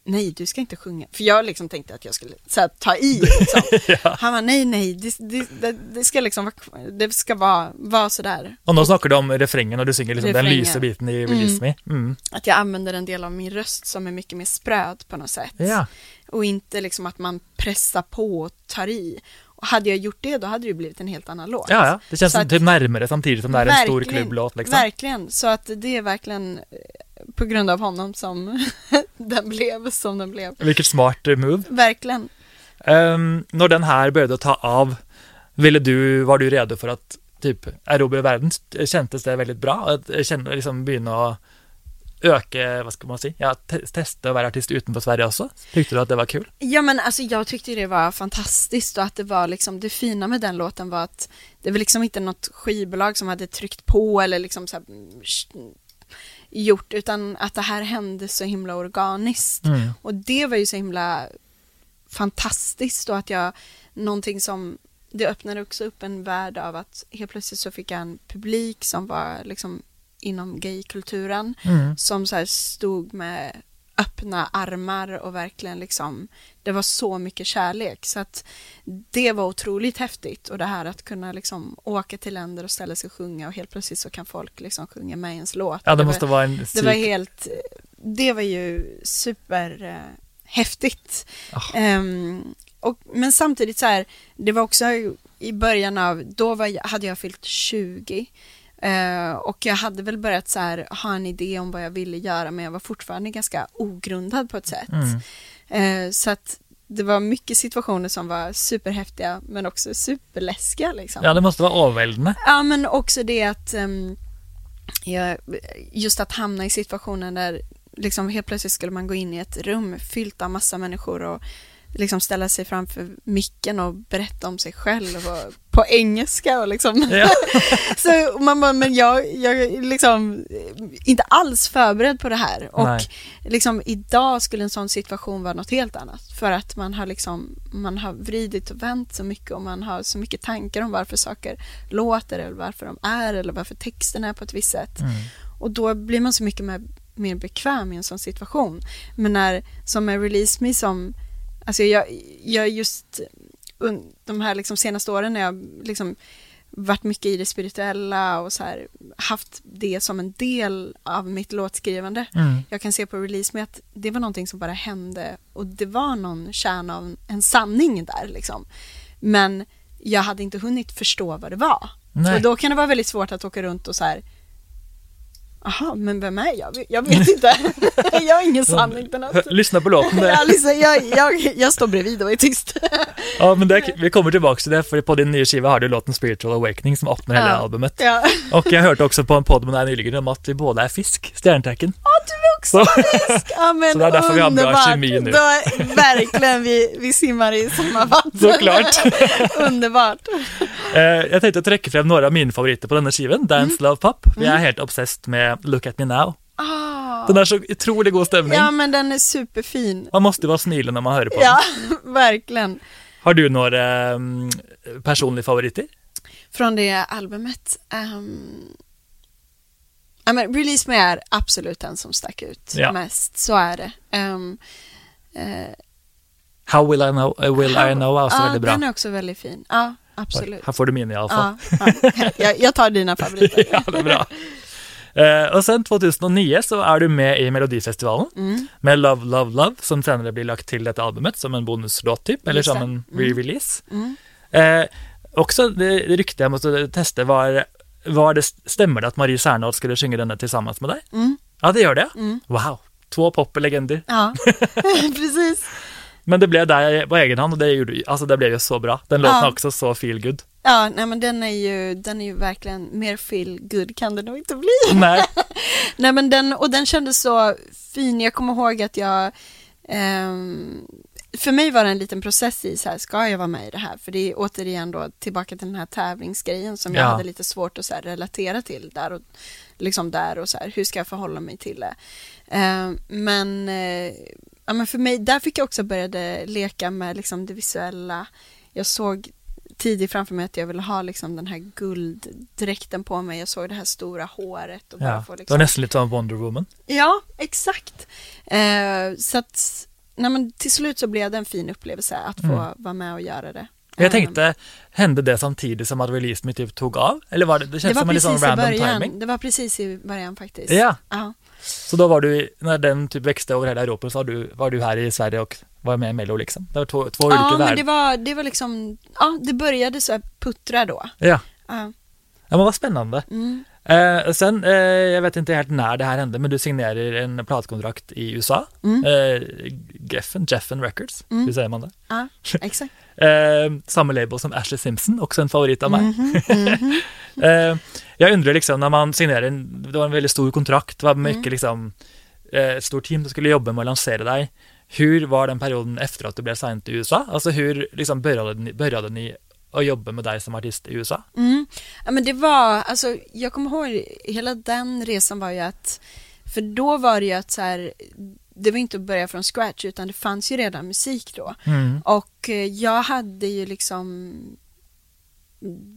Nej, du ska inte sjunga. För jag liksom tänkte att jag skulle så här, ta i. Liksom. ja. Han var nej, nej, det, det, det, ska liksom vara, det ska vara, vara sådär. Och nu snackar du om refrängen och du synger liksom den lysa biten i Release Me. Mm. Att jag använder en del av min röst som är mycket mer spröd på något sätt. Ja. Och inte liksom att man pressar på och tar i. Och hade jag gjort det, då hade det blivit en helt annan låt. ja, ja, det känns att- typ närmare samtidigt som det är en stor klubblåt liksom. Verkligen, så att det är verkligen på grund av honom som den blev som den blev. Vilket smart eh, move. Verkligen. Um, när den här började ta av, ville du, var du redo för att typ erobre världen? Kändes det väldigt bra? Att känna, liksom att öka, vad ska man säga, ja, te testa att vara artist utanför Sverige också? Tyckte du att det var kul? Ja men alltså jag tyckte det var fantastiskt och att det var liksom det fina med den låten var att det var liksom inte något skivbolag som hade tryckt på eller liksom så här, mm, gjort utan att det här hände så himla organiskt. Mm. Och det var ju så himla fantastiskt och att jag, någonting som, det öppnade också upp en värld av att helt plötsligt så fick jag en publik som var liksom inom gaykulturen Mm. som så här stod med öppna armar och verkligen liksom, det var så mycket kärlek så att det var otroligt häftigt och det här att kunna liksom åka till länder och ställa sig och sjunga och helt plötsligt så kan folk liksom sjunga med ens låt. Ja, det var- måste vara en det var helt, det var ju super eh, häftigt. Ah. Ehm, och, men samtidigt så här, det var också i början av, då var, hade jag fyllt 20 eh, och jag hade väl börjat så här, ha en idé om vad jag ville göra men jag var fortfarande ganska ogrundad på ett sätt. Mm. Eh, så att det var mycket situationer som var superhäftiga men också superläskiga liksom. Ja, det måste vara överväldigande. Ja, men också det att ehm, jag, just att hamna i situationen där liksom helt plötsligt skulle man gå in i ett rum fyllt av massa människor och liksom ställa sig framför micken och berätta om sig själv och, på engelska och liksom Ja. så man bara, men jag, jag är liksom inte alls förberedd på det här och Nej. liksom idag skulle en sån situation vara något helt annat för att man har liksom man har vridit och vänt så mycket och man har så mycket tankar om varför saker låter eller varför de är eller varför texten är på ett visst sätt Mm. och då blir man så mycket mer, mer bekväm i en sån situation men när, som med Release Me som alltså jag, jag just de här liksom senaste åren när jag liksom varit mycket i det spirituella och så här, haft det som en del av mitt låtskrivande. Mm. Jag kan se på release med att det var någonting som bara hände och det var någon kärna av en sanning där liksom. Men jag hade inte hunnit förstå vad det var. Nej. Och då kan det vara väldigt svårt att åka runt och så här Jaha, men vem är jag? Jag vet inte. jag har ingen sanning på något. Lyssna på låten. Jag, liksom, jag, jag, jag står bredvid och är tyst. Ja, men det, vi kommer tillbaka till det, för på din nya skiva har du låten Spiritual Awakening som öppnar hela Ja. albumet. ja. Och jag hörde också på en podd med dig nyligen om att vi båda är fisk, stjärntecken. Ja, du också Så- fisk! Ja, men Så det är därför vi har bra underbart. kemi nu. Då, verkligen, vi, vi simmar i samma vatten. Såklart. underbart. Eh, jag tänkte trekke frem några av mina favoriter på denna skivan, Dance Love Pop. Vi är helt obsessed med Look At Me Now. Ah. Den är så otroligt god stämning. Ja, men den är superfin. Man måste vara smilen när man hör på den. Ja, verkligen. Har du några um, personliga favoriter? Från det albumet. Um, ja, men Release Me är absolut den som stack ut Ja. mest. Så är det. Um, eh, How Will I Know, uh, will I know är också ja, väldigt bra. den är också väldigt fin. Ja, absolut. Här får du min i alla fall. Ja, ja. Jag, jag tar dina favoriter. Ja, det är bra. Eh, och sen 2009 så är du med i Melodifestivalen Mm. med Love, Love, Love som senare blir lagt till detta albumet som en bonuslåt typ, eller som en Mm. re-release. Mm. Eh, också det, det rykte jag måste testa var, var det, stämmer det att Marie Serneholt skulle sjunga denna tillsammans med dig? Mm. Ja, det gör det. Mm. Wow, två poplegender. Ja, precis. Men det blev där på egen hand och det, gjorde, alltså det blev ju så bra. Den låten Ja. också så feel good. Ja, nej men den är ju, den är ju verkligen mer feel good kan det nog inte bli. Nej, Nej men den, och den kändes så fin, jag kommer ihåg att jag ehm, för mig var det en liten process i så här, ska jag vara med i det här? För det är återigen då tillbaka till den här tävlingsgrejen som jag Ja. hade lite svårt att så här, relatera till där och liksom där och så här, hur ska jag förhålla mig till det? Ehm, men, eh, ja, men för mig, där fick jag också började leka med liksom det visuella. Jag såg tidigt framför mig att jag ville ha liksom den här gulddräkten på mig. Jag såg det här stora håret och ja. få det liksom var nästan lite som Wonder Woman. Ja, exakt. Eh, så att, nej men till slut så blev det en fin upplevelse att få Mm. vara med och göra det. Jag Eh, tänkte, hände det samtidigt som att release me typ tog av? Eller var det, det det känns var som en liksom random början. timing. Det var precis i början faktiskt. Ja, Ja, så då var du, när den typ växte över hela Europa så var du, var du här i Sverige och var med i Mello liksom. Det var två, två olika ja men världar. det var, det var liksom, ja det började så här puttra då. Ja. Ja. ja, men vad spännande. Mm. Eh, sen, eh, jag vet inte helt när det här hände, men du signerar en platkontrakt i USA. Mm. Eh, Geffen, Jeffen Records, Mm. hur säger man det? Ja, exakt. Eh, samma label som Ashley Simpson, också en favorit av mig. Mhm, mhm. Eh, jag undrar liksom, när man signerar en, det var en väldigt stor kontrakt, det var mycket Mm. liksom, eh, ett stort team som skulle jobba med att lansera dig. Hur var den perioden efter att du blev signed till USA? Alltså hur liksom började ni, började ni att jobba med dig som artist i USA? Mm. Ja, men det var, alltså jag kommer ihåg, hela den resan var ju att, för då var det ju att så här, det var inte att börja från scratch utan det fanns ju redan musik då. Mm. Och eh, jag hade ju liksom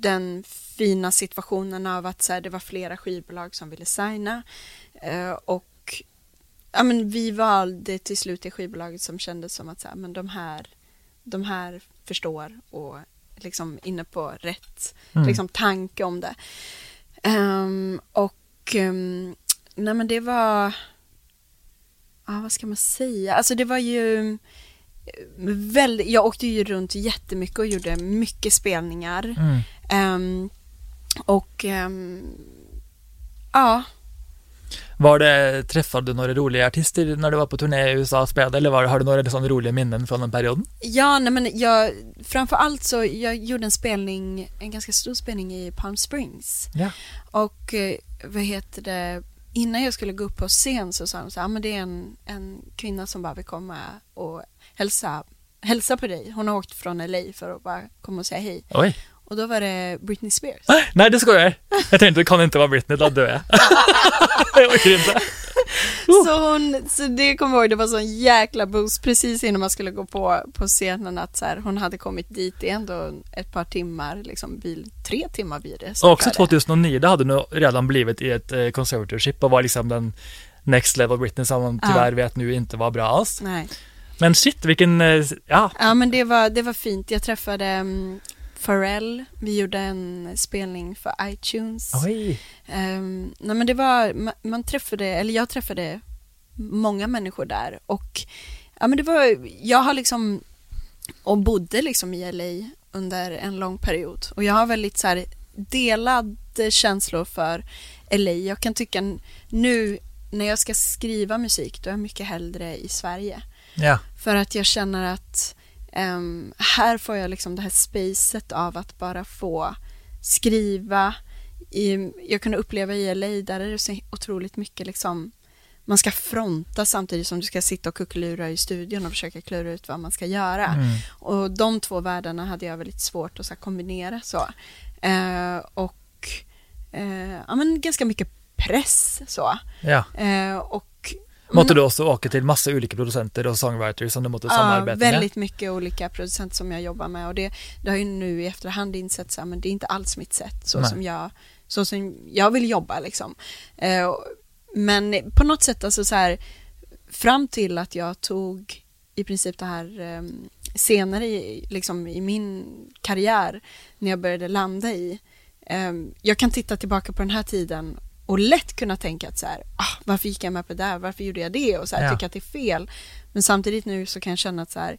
den fina situationen av att så här, det var flera skivbolag som ville signa. Eh, och ja, men vi valde till slut det skivbolaget som kändes som att så här, men de, här, de här förstår och liksom inne på rätt Mm. liksom, tanke om det. Ehm, och ehm, nej men det var, ja vad ska man säga, alltså det var ju väldigt, jag åkte ju runt jättemycket och gjorde mycket spelningar. Mm. Ehm, och ja, Var det, träffade du några roliga artister när du var på turné i USA och spelade, eller var, har du några liksom roliga minnen från den perioden? ja nej men jag, framför allt så, jag gjorde en spelning, en ganska stor spelning i Palm Springs. Ja. Och eh, vad heter det, innan jag skulle gå upp på scen så sa de så här, "Ah, men det är en, en kvinna som bara vill komma och hälsa, hälsa på dig. Hon har åkt från LA för att bara komma och säga hej. Oj. Och då var det Britney Spears. Nej, det skojar jag. Jag tänkte, det kan inte vara Britney, då dör jag. jag orkar inte. Så, hon, så det kommer jag ihåg, det var sån jäkla boost precis innan man skulle gå på, på scenen att så här, hon hade kommit dit, det är ändå ett par timmar, liksom bil, tre timmar blir det. Och också snarare. 2009, då hade nog redan blivit i ett eh, conservatorship och var liksom den next level Britney som man Ja. tyvärr vet nu inte var bra alls. Nej. Men shit, vilken, eh, ja, Ja men det var, det var fint. Jag träffade um, Pharrell. Vi gjorde en spelning för iTunes. oj. Ehm, nej men det var, man, man träffade, eller jag träffade många människor där och ja men det var, jag har liksom och bodde liksom i LA under en lång period och jag har väldigt så här delade känslor för LA. Jag kan tycka nu när jag ska skriva musik då är jag mycket hellre i Sverige. Ja, För att jag känner att ehm, här får jag liksom det här spacet av att bara få skriva. I, jag kunde uppleva i LA, där är det så otroligt mycket liksom man ska fronta samtidigt som du ska sitta och kuckelura i studion och försöka klura ut vad man ska göra. mm. Och de två världarna hade jag väldigt svårt att så kombinera så. Eh, och eh, ja, men ganska mycket press så. ja. Eh, och Måtte du också åka till massa olika producenter och songwriters som du måste samarbeta med? väldigt mycket olika producenter som jag jobbar med och det, det har ju nu i efterhand insett så här, men det är inte alls mitt sätt så Nej. som jag så som jag vill jobba liksom. Eh, men på något sätt alltså så här fram till att jag tog i princip det här eh, senare i, liksom, i min karriär när jag började landa i eh, jag kan titta tillbaka på den här tiden och lätt kunna tänka att så här, ah, varför gick jag med på det där, varför gjorde jag det och så här, Ja. tycka att det är fel. Men samtidigt nu så kan jag känna att så här,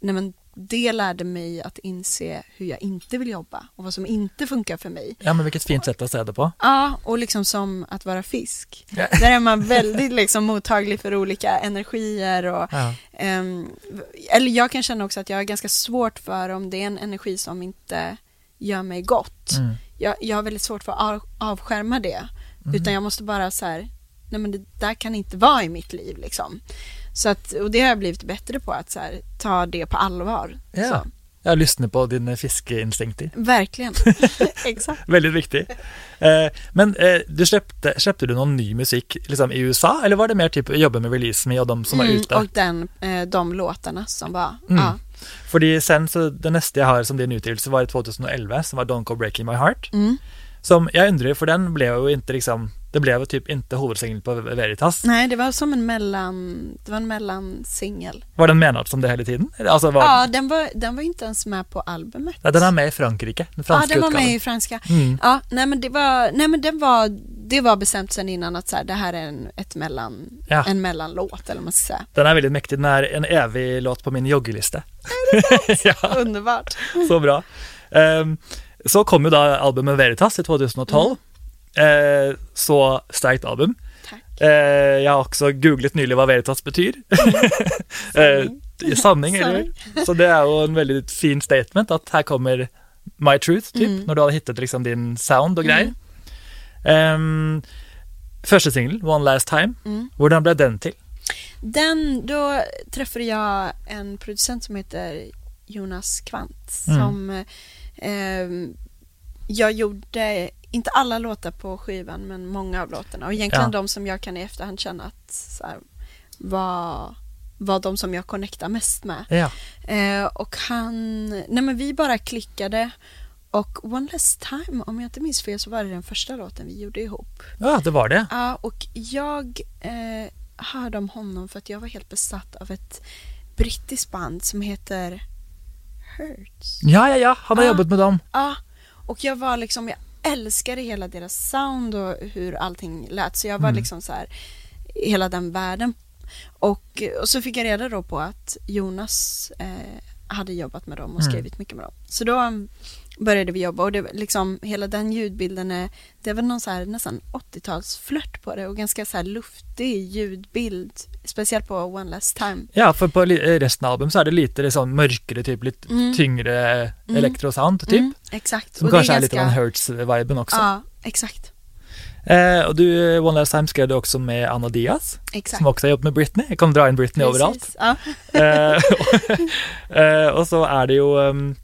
nej men det lärde mig att inse hur jag inte vill jobba och vad som inte funkar för mig. Ja, men vilket fint sätt att säga det på. Ja, och liksom som att vara fisk. Ja. Där är man väldigt liksom mottaglig för olika energier och Ja. ehm, eller jag kan känna också att jag har ganska svårt för om det är en energi som inte gör mig gott. Mm. Jag, jag har väldigt svårt för att av, avskärma det. Mm. Utan jag måste bara så här, nej men det där kan inte vara i mitt liv liksom. Så att, och det har jag blivit bättre på att så här, ta det på allvar. Ja. Så, Jag lyssnar på dina fiskeinstinkter. verkligen. Exakt. Väldigt viktig. Eh, men eh, du släppte, släppte du någon ny musik liksom, i USA eller var det mer typ jobba med Release Me och de som var Mm, ute? och den, eh, de låtarna som var, Mm. ja. Fordi sen så det nästa jag har som din utgivelse var i 2011 som var Don't Go Breaking My Heart. Mm. Som jag undrar för den blev ju inte liksom det blev typ inte huvudsingel på Veritas. Nej, det var som en mellan, det var en mellansingel. Var den menad som det hela tiden? Alltså var, Ja, den var, den var inte ens med på albumet. ja, den är med i Frankrike, den Ja, franska den var utgåvan. med i franska. Mm. Ja, nej men det var, nej men den var, det var bestämt sen innan att så här, det här är en, ett mellan, Ja. en mellanlåt eller vad man ska säga. Den är väldigt mäktig, den är en evig låt på min joggelista. ja, Underbart. så bra. Ehm, så kom ju då albumet Veritas i 2012. Eh, så starkt album. Tack. Eh, jag har också googlat nyligen vad Veritas betyder. sanning, eller Så det är ju en väldigt fin statement att här kommer my truth, typ, Mm. när du har hittat liksom din sound och grejer. Ehm, första singeln, One Last Time, Mm. hur blev den till? Den, då träffade jag en producent som heter Jonas Kvant Mm. som eh, jag gjorde, inte alla låtar på skivan men många av låtarna och egentligen Ja. de som jag kan i efterhand känna att så här, var, var de som jag connectar mest med. Ja, Eh, och han, nej men vi bara klickade och One Less Time, om jag inte minns fel så var det den första låten vi gjorde ihop. ja det var det. Ja, och jag eh, hörde om honom för att jag var helt besatt av ett brittiskt band som heter Hurts. Ja, ja, ja, han har Ah. jobbat med dem. Ja, och jag var liksom, jag älskade hela deras sound och hur allting lät. Så jag var Mm. liksom så här, hela den världen. Och, och så fick jag reda då på att Jonas eh, hade jobbat med dem och Mm. skrivit mycket med dem. Så då började vi jobba och det, liksom, hela den ljudbilden är, det var någon så här nästan 80-talsflört på det och ganska så här luftig ljudbild. Speciellt på One Last Time. Ja, för på li- resten av albumet så är det lite liksom mörkare, typ lite Mm. tyngre Mm. elektrosound, typ. Mm, exakt. Som Och det kanske är, lite ganska- den Hertz-viben också. Ja, exakt. Eh, och du, One Last Time skrev du också med Anna Diaz, exakt. som också har jobbat med Britney. Jag kommer dra in Britney överallt. Precis, Ja. Eh, och, eh, och så är det ju, um,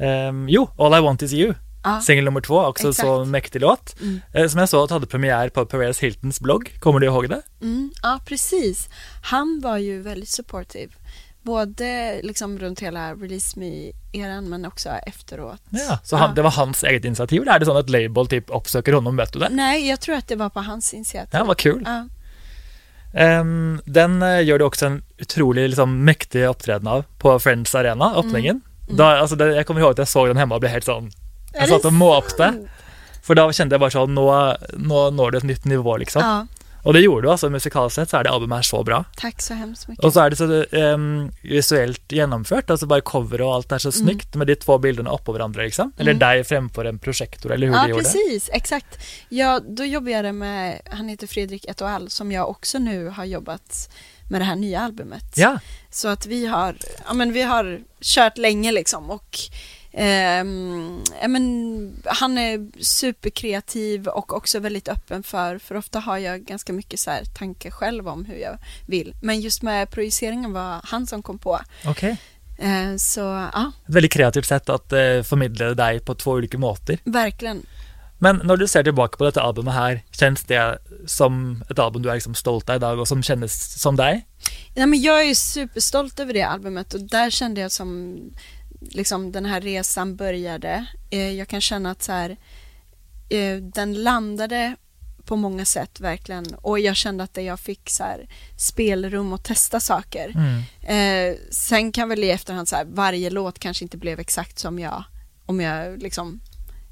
um, jo, All I Want Is You, Ja. singel nummer två, också Exakt. så mäktig låt. Mm. Eh, som jag såg att hade premiär på Perez Hiltons blogg, kommer du ihåg det? Mm, ja, precis. Han var ju väldigt supportive. Både liksom runt hela Release Me-eran men också efteråt. Ja, så han, det var hans eget initiativ, eller är det så att Label typ uppsöker honom, vet du det? Nej, jag tror att det var på hans initiativ. Ja, vad kul. Ja. Ehm, den eh, gör du också en otroligt liksom, mäktig uppträdande av på Friends Arena, öppningen. Då, alltså, det, jag kommer ihåg att jag såg den hemma och blev helt sån, Är jag det satt och måpte. sant? För då kände jag bara så, nå, nå når du ett nytt nivå liksom. Ja, Och det gjorde du alltså, musikaliskt sett så är det albumet här så bra. tack så hemskt mycket. Och så är det så ehm, visuellt genomfört, alltså bara cover och allt är så snyggt med de två bilderna uppå varandra liksom. Eller Mm. dig framför en projektor, eller hur ja, du gjorde. precis. Exakt. Ja, då jobbade jag med, han heter Fredrik Etoile som jag också nu har jobbat med det här nya albumet. Ja, Så att vi har, ja men vi har kört länge liksom och ja, men, han är superkreativ och också väldigt öppen för, för ofta har jag ganska mycket så här tankar själv om hur jag vill. Men just med projiceringen var han som kom på. okej. Eh, så ja, Ett väldigt kreativt sätt att eh, förmedla dig på två olika måter. verkligen. Men när du ser tillbaka på detta albumet här, känns det som ett album du är liksom stolt av idag och som känns som dig? Ja, men jag är superstolt över det albumet och där kände jag som liksom den här resan började. Eh, jag kan känna att så här, eh, den landade på många sätt verkligen och jag kände att jag fick så här spelrum att testa saker. Mm. Eh, sen kan väl i efterhand så här, varje låt kanske inte blev exakt som jag, om jag liksom,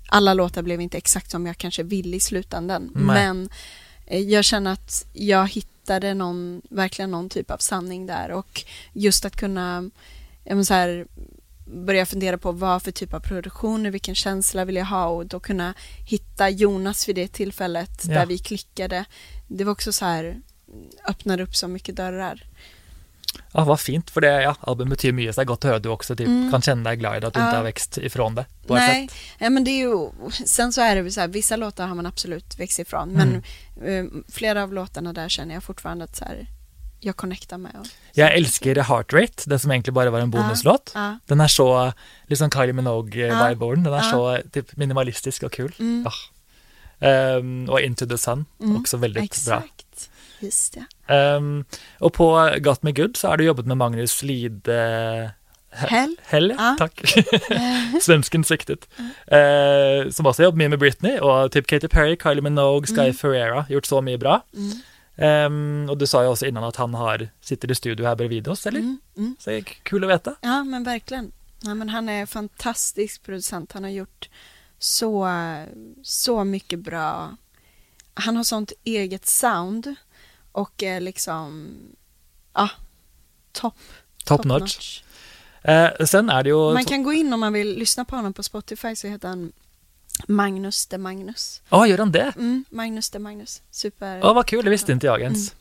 alla låtar blev inte exakt som jag kanske ville i slutändan. Nej. Men eh, jag känner att jag hittade någon, verkligen någon typ av sanning där och just att kunna så här, börja fundera på vad för typ av produktioner, vilken känsla vill jag ha och då kunna hitta Jonas vid det tillfället Ja. där vi klickade. Det var också så här, öppnade upp så mycket dörrar. Ja, vad fint, för det, ja, album betyder mycket, så det är gott att höra du också typ, Mm. kan känna dig glad att du Ja. inte har växt ifrån det Nej, ja, men det är ju, sen så är det så här, vissa låtar har man absolut växt ifrån, men eh, flera av låtarna där känner jag fortfarande att så här, jag connectar med. Och, Jag älskar Heart Rate, det som egentligen bara var en bonuslåt. ja. Den är så, liksom Kylie Minogue-vibe over den, den är så typ minimalistisk och kul. Mm. Ehm, och Into the Sun, Mm. också väldigt bra. Exakt, just det. Ehm, och på Got Me Good så har du jobbat med Magnus Lide Hell. Hell, Ja. tack. Svensken riktigt. Eh, som också jobbat med med Britney och typ Katy Perry, Kylie Minogue, Sky Mm. Ferreira, gjort så mycket bra. Mm. Ehm, och du sa ju också innan att han har, sitter i studio här bredvid oss, eller? Mm. Mm. Så det är kul att veta. Ja, men verkligen. Ja, men han är en fantastisk producent. Han har gjort så, så mycket bra. Han har sånt eget sound och är liksom, ja, topp. Top notch. Eh, sen är det ju... Man kan gå in om man vill lyssna på honom på Spotify så heter han Magnus de Magnus. Ja, gör han det? Mm, Magnus de Magnus. Super. Ja, vad kul, det visste inte jag ens.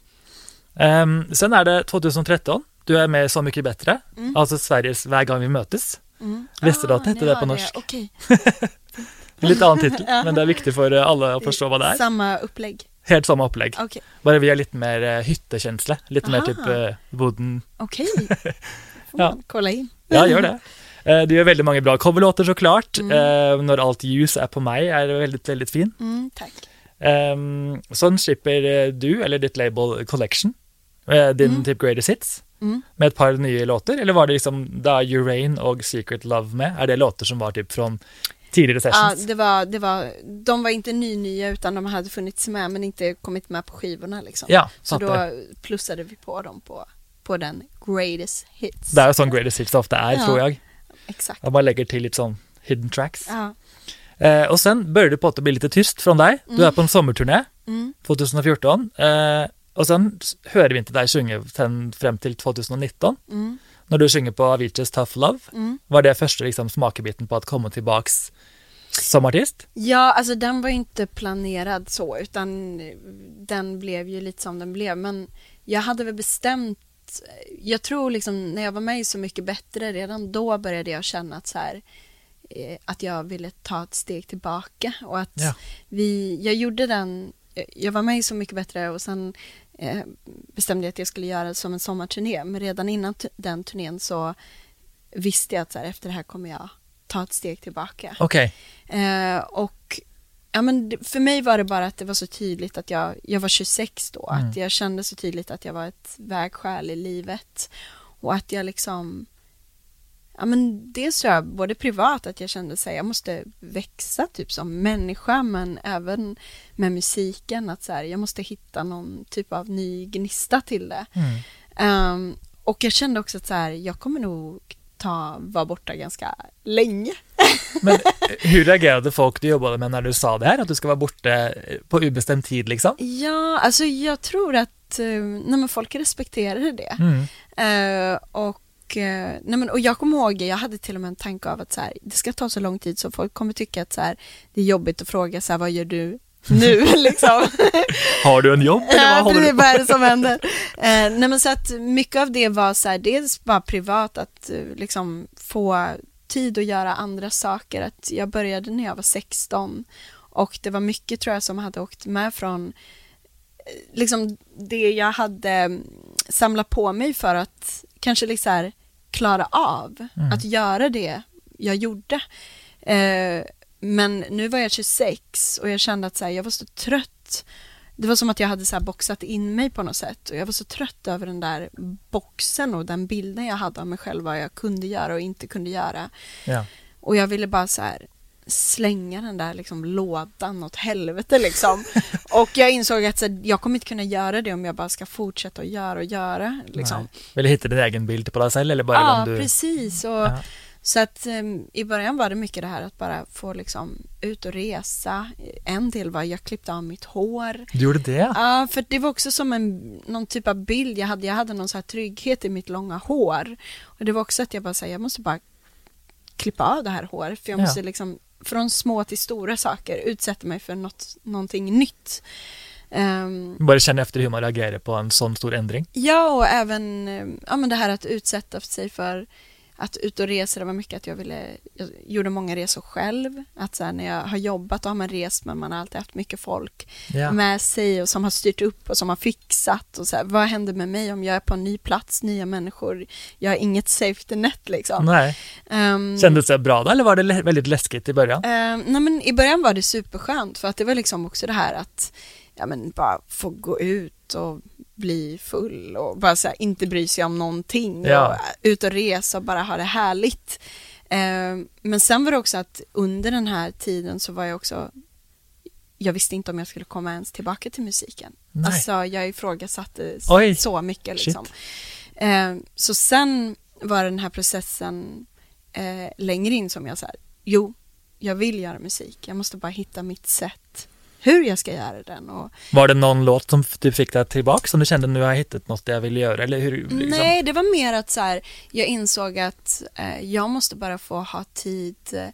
Ehm, sen är det 2013, du är med Så mycket bättre, Mm. alltså Sveriges Hver gång vi mötes. Mm. Visste du att det ni hette det på norsk? En lite annan titel, men det är viktigt för eh, alla att förstå vad det är. Samma upplägg. Helt samma upplägg. Okej. Bara vi har lite mer eh, hyttekänsla, lite mer Aha. typ eh, wooden. Okej. Får Ja. kolla in. Ja, gör det. Eh, du gör väldigt många bra coverlåtar såklart. Mm. Eh, när allt ljus är på mig är det väldigt, väldigt fin. Mm, tack. Um, sånn slipper du, eller ditt label Collection, din Mm. typ Greatest Hits, Mm. med ett par nya låtar, eller var det liksom da Urain och Secret Love med? Är det låtar som var typ från tidigare Ja, sessions? det var, det var, de var inte ny-nya utan de hade funnits med men inte kommit med på skivorna liksom. Ja, Så då plussade vi på dem på, på den greatest hits. Det är sån Greatest Hits ofta är, Ja. tror jag. Exakt. Att man lägger till lite sån hidden tracks. Ja. Eh, och sen börjar det på att bli lite tyst från dig. Du är på en sommarturné Mm. 2014. Eh, och sen s- hör vi inte dig sjunga fram till 2019. Mm. När du sjunger på Aviciis Tough Love. Mm. Var det första liksom, smakebiten på att komma tillbaks som artist? Ja, alltså den var inte planerad så utan den blev ju lite som den blev men jag hade väl bestämt jag tror liksom när jag var med i Så mycket bättre redan då började jag känna att så här eh, att jag ville ta ett steg tillbaka och att Ja. vi, jag gjorde den, jag var med i Så mycket bättre och sen eh, bestämde jag att jag skulle göra det som en sommarturné men redan innan den turnén så visste jag att så här, efter det här kommer jag ta ett steg tillbaka. Okej. Eh, och ja, men för mig var det bara att det var så tydligt att jag, jag var 26 då. Mm. Att jag kände så tydligt att jag var ett vägskäl i livet. Och att jag liksom Ja men dels tror jag både privat att jag kände sig jag måste växa typ som människa men även med musiken att så här, jag måste hitta någon typ av ny gnista till det. Mm. Ehm, och jag kände också att så här, jag kommer nog ta, vara borta ganska länge. Men eh, hur reagerade folk du jobbade med när du sa det här? Att du ska vara borta eh, på obestämd tid liksom? Ja, alltså jag tror att eh, nej, men folk respekterade det. Mm. Eh, och, eh, nej, men, och jag kommer ihåg, jag hade till och med en tanke av att så här, det ska ta så lång tid så folk kommer tycka att så här, det är jobbigt att fråga så här, vad gör du nu liksom. Har du en jobb eller vad Ja, du vad är det som händer? Eh, nej men så att mycket av det var så här, dels bara privat att eh, liksom få tid att göra andra saker. Att jag började när jag var 16 och det var mycket tror jag som hade åkt med från liksom det jag hade mm, samlat på mig för att kanske liksom här, klara av Mm. att göra det jag gjorde. Eh, men nu var jag 26 och jag kände att så här, jag var så trött. Det var som att jag hade så boxat in mig på något sätt och jag var så trött över den där boxen och den bilden jag hade av mig själv vad jag kunde göra och inte kunde göra. Ja. Och jag ville bara så här slänga den där liksom lådan åt helvete liksom. och jag insåg att så jag kommer inte kunna göra det om jag bara ska fortsätta att göra och göra liksom. Nej. Vill du hitta din egen bild på dig själv eller bara Ja, du... precis. Och, Ja. Så att um, i början var det mycket det här att bara få liksom ut och resa. En del var jag klippte av mitt hår. Du gjorde det? Ja, för det var också som en, någon typ av bild jag hade. Jag hade någon så här trygghet i mitt långa hår. Och det var också att jag bara säger jag måste bara klippa av det här håret. För jag måste ja. liksom, från små till stora saker, utsätta mig för något, någonting nytt. Um, Bara känna efter hur man reagerar på en sån stor ändring. Ja, och även ja, men det här att utsätta sig för att ut och resa, det var mycket att jag ville, jag gjorde många resor själv. Att så här, när jag har jobbat då har man rest men man har alltid haft mycket folk ja. med sig och som har styrt upp och som har fixat och så här, vad händer med mig om jag är på en ny plats, nya människor, jag har inget safety net liksom. Nej. Um, Kändes det bra då eller var det väldigt läskigt i början? Um, nej men i början var det superskönt för att det var liksom också det här att ja men bara få gå ut och bli full och bara så här, inte bry sig om någonting ja. och ut och resa och bara ha det härligt. Eh, men sen var det också att under den här tiden så var jag också jag visste inte om jag skulle komma ens tillbaka till musiken. Nej. Alltså jag ifrågasatte Oj. så mycket liksom. Eh, så sen var den här processen eh, längre in som jag sa, jo, jag vill göra musik. Jag måste bara hitta mitt sätt hur jag ska göra den. Och... Var det någon låt som du fick där tillbaka som du kände nu har jag hittat något jag vill göra? Eller hur, liksom? Nej, det var mer att så här, jag insåg att eh, jag måste bara få ha tid eh,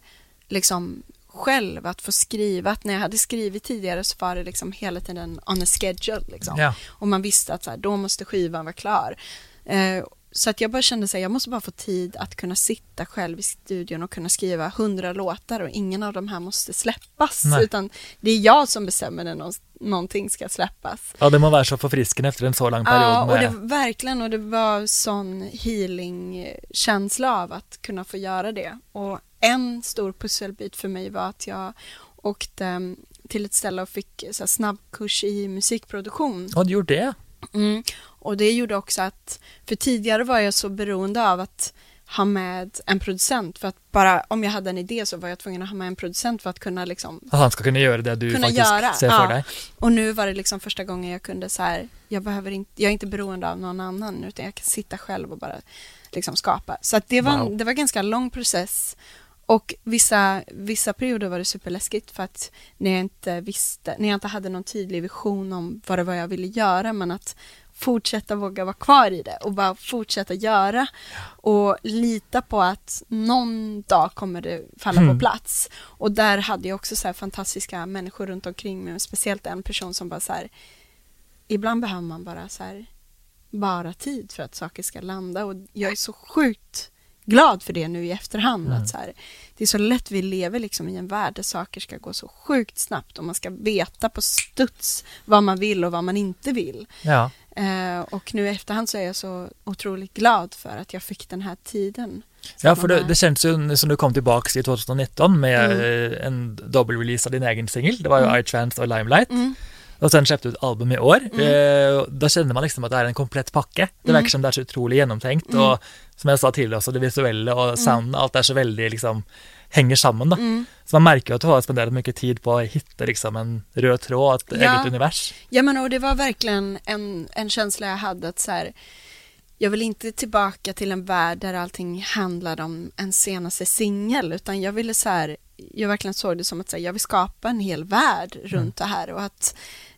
liksom själv att få skriva. Att när jag hade skrivit tidigare så var det liksom hela tiden on a schedule. Liksom. Ja. Och man visste att så här, då måste skivan vara klar. Eh, så att jag bara kände att jag måste bara få tid att kunna sitta själv i studion och kunna skriva hundra låtar och ingen av de här måste släppas. Nej. Utan det är jag som bestämmer när någonting ska släppas. Ja, det må vara så förfriskande efter en så lång period. Ja, och det, verkligen. Och det var sån healing-känsla av att kunna få göra det. Och en stor pusselbit för mig var att jag åkte till ett ställe och fick så snabbkurs i musikproduktion. Ja, du gjorde det? Mm. Och det gjorde också att, för tidigare var jag så beroende av att ha med en producent för att bara om jag hade en idé så var jag tvungen att ha med en producent för att kunna liksom Att han ska kunna göra det du faktiskt göra. ser för ja. dig. Och nu var det liksom första gången jag kunde så här, jag behöver inte, jag är inte beroende av någon annan utan jag kan sitta själv och bara liksom skapa. Så att det var, wow. det var en ganska lång process och vissa, vissa perioder var det superläskigt för att när jag inte visste, när jag inte hade någon tydlig vision om vad det var jag ville göra men att fortsätta våga vara kvar i det och bara fortsätta göra och lita på att någon dag kommer det falla mm. på plats. Och där hade jag också så här fantastiska människor runt omkring mig, speciellt en person som bara så här, ibland behöver man bara så här, bara tid för att saker ska landa och jag är så sjukt glad för det nu i efterhand. Mm. Att så här, det är så lätt, vi lever liksom i en värld där saker ska gå så sjukt snabbt och man ska veta på studs vad man vill och vad man inte vill. Ja. Eh, och nu i efterhand så är jag så otroligt glad för att jag fick den här tiden. Ja, för det, det känns ju som du kom tillbaka i 2019 med mm. en dubbelrelease av din egen singel. Det var ju mm. iTrans och Limelight. Mm. Och sen släppte du ett album i år. Mm. Då känner man liksom att det är en komplett packe. Det mm. verkar som det är så otroligt genomtänkt mm. och som jag sa till oss, det visuella och mm. sound, allt är så väldigt liksom hänger samman då. Mm. Så man märker att du har spenderat mycket tid på att hitta liksom en röd tråd, ett ja. eget univers. Ja men och det var verkligen en, en känsla jag hade att så här, jag vill inte tillbaka till en värld där allting handlade om en senaste singel utan jag ville så här, jag verkligen såg det som att här, jag vill skapa en hel värld runt mm. det här och att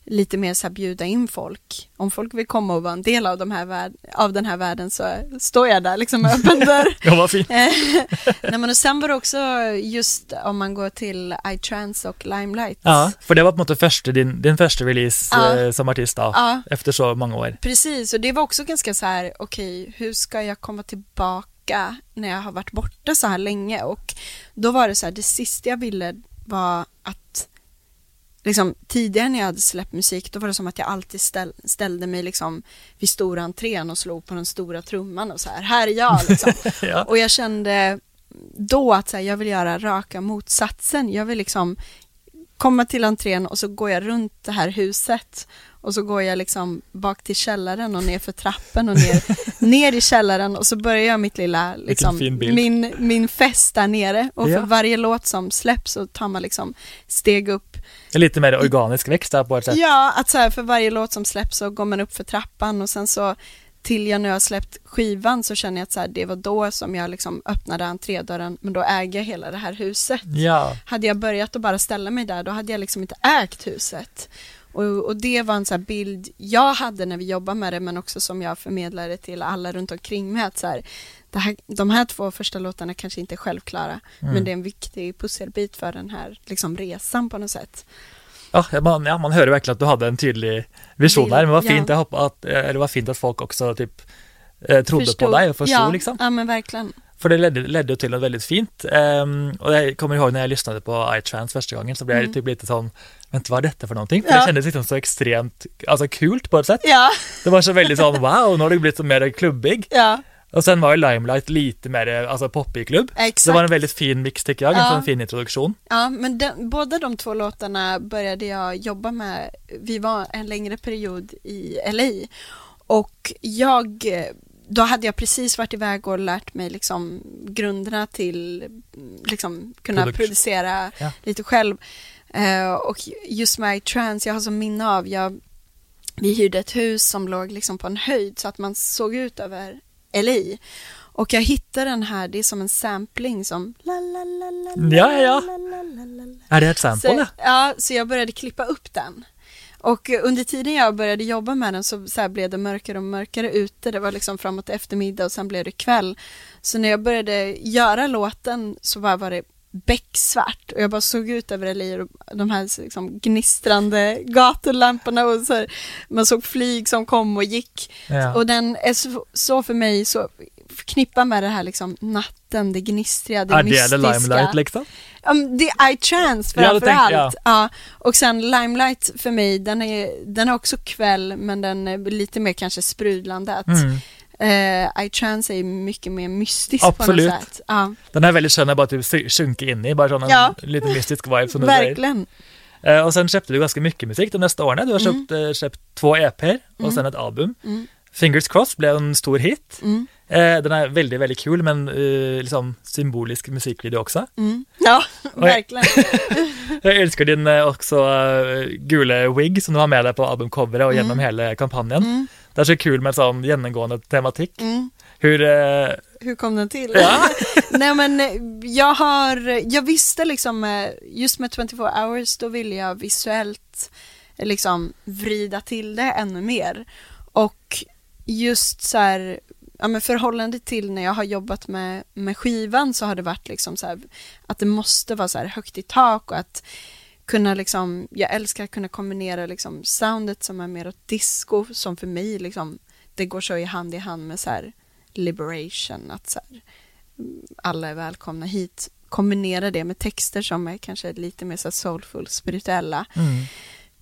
lite mer så här bjuda in folk. Om folk vill komma och vara en del av, de här av den här världen så står jag där liksom öppen dörr. ja, vad fint. Nej, men och sen var det också just om man går till iTrans och Limelight. Ja, för det var på något första, din, din första release ja. eh, som artist då, ja. efter så många år. Precis, och det var också ganska så här, okej, okay, hur ska jag komma tillbaka när jag har varit borta så här länge och då var det så här, det sista jag ville var att liksom, tidigare när jag hade släppt musik då var det som att jag alltid ställ, ställde mig liksom vid stora entrén och slog på den stora trumman och så här, här är jag liksom. ja. Och jag kände då att så här, jag vill göra raka motsatsen. Jag vill liksom komma till entrén och så går jag runt det här huset och så går jag liksom bak till källaren och ner för trappen och ner, ner i källaren och så börjar jag mitt lilla, liksom, min, min fest där nere. Och ja. för varje låt som släpps så tar man liksom steg upp. Lite mer organisk växt där på ett sätt. Ja, att så här, för varje låt som släpps så går man upp för trappan och sen så till jag nu har släppt skivan så känner jag att så här, det var då som jag liksom öppnade entrédörren, men då äger jag hela det här huset. Ja. Hade jag börjat att bara ställa mig där, då hade jag liksom inte ägt huset. Och, och det var en så bild jag hade när vi jobbade med det, men också som jag förmedlade till alla runt omkring mig. Att så här, här, de här två första låtarna kanske inte är självklara, Mm. men det är en viktig pusselbit för den här liksom, resan på något sätt. Ja, man, ja, man hører virkelig at du hadde en tydelig visjon der. Men var fint, Ja. jeg håper at, eller var fint at folk også typ, eh, trodde Förstod. på deg og forsto, ja, liksom. Ja, men verkligen. For det ledde, ledde jo til noe veldig fint. Um, og jeg kommer ihåg når jeg lyssnade på iTrans første gangen, så ble jeg Mm. typ lite sånn Vent, hva er dette for noe? For Ja. det kjennes liksom så ekstremt altså kult, på et sett. Ja, Det var så veldig sånn wow, nå har det blitt så mer klubbig. ja, Og sen var jo Limelight lite mer altså poppig klubb. exakt. Så det var en veldig fin mix, tycker jag. En Ja. sånn fin introduksjon. Ja, men den, båda de två låtarna började jag jobba med. Vi var en längre period i LA och jag, då hade jag precis varit iväg och lärt mig liksom grunderna till liksom kunna Produkt. producera Ja. lite själv. Eh, och just med trans, jag har som minne av, jag, vi hyrde ett hus som låg liksom på en höjd så att man såg ut över LA. Och jag hittade den här, det är som en sampling som la la la la Ja, ja, ja. Er det et sample, Så, ja? så jag började klippa upp den. Och under tiden jag började jobba med den så, så blev det mörkare och mörkare ute. Det var liksom framåt eftermiddag och sen blev det kväll. Så när jag började göra låten så var det becksvart och jag bara såg ut över LA och de här liksom gnistrande gatulamporna och så här, man såg flyg som kom och gick. ja. Och den är så, så för mig så förknippad med det här liksom natten, det gnistriga, det Er det mystiska. det Limelight, liksom? Um, det är iTrans Ja, tänkte framförallt. jag. Ja. Och sen Limelight för mig, den är, den är också kväll men den är lite mer kanske sprudlande. Att, Mm. Eh, iTrans är mycket mer mystisk Absolut. på något sätt. Ja, Den er veldig skjønn å bare typ synke inn i. Bare sånn en Ja. liten mystisk vibe, som du verkligen. Eh, og sen släppte du ganske mye musikk de neste årene. Du har Mm. kjøpt, eh, släppt två EP-er og Mm. sen et album. Mm. Fingers Crossed ble en stor hit. Mm. Eh, den er veldig, veldig kul, men eh, liksom symbolisk musikkvideo også. Mm. Ja, verkligen. Jeg elsker din eh, også eh, gule wig som du har med deg på albumcoveret og gjennom Mm. hele kampanjen. Det er så kul med sånn gjennomgående tematikk. Mm. Hur, eh, Hur kom den till? Ja. Nej men eh, jag har, jag visste liksom, eh, just med 24 hours då ville jag visuellt eh, liksom vrida till det ännu mer. Och just så här, ja men förhållande till när jag har jobbat med, med skivan så har det varit liksom så här att det måste vara så här högt i tak och att kunna liksom, jag älskar att kunna kombinera liksom soundet som är mer åt disco som för mig liksom, det går så i hand i hand med så här liberation, att så här, mm, alla är välkomna hit. Kombinera det med texter som är kanske lite mer så soulful, spirituella. mm.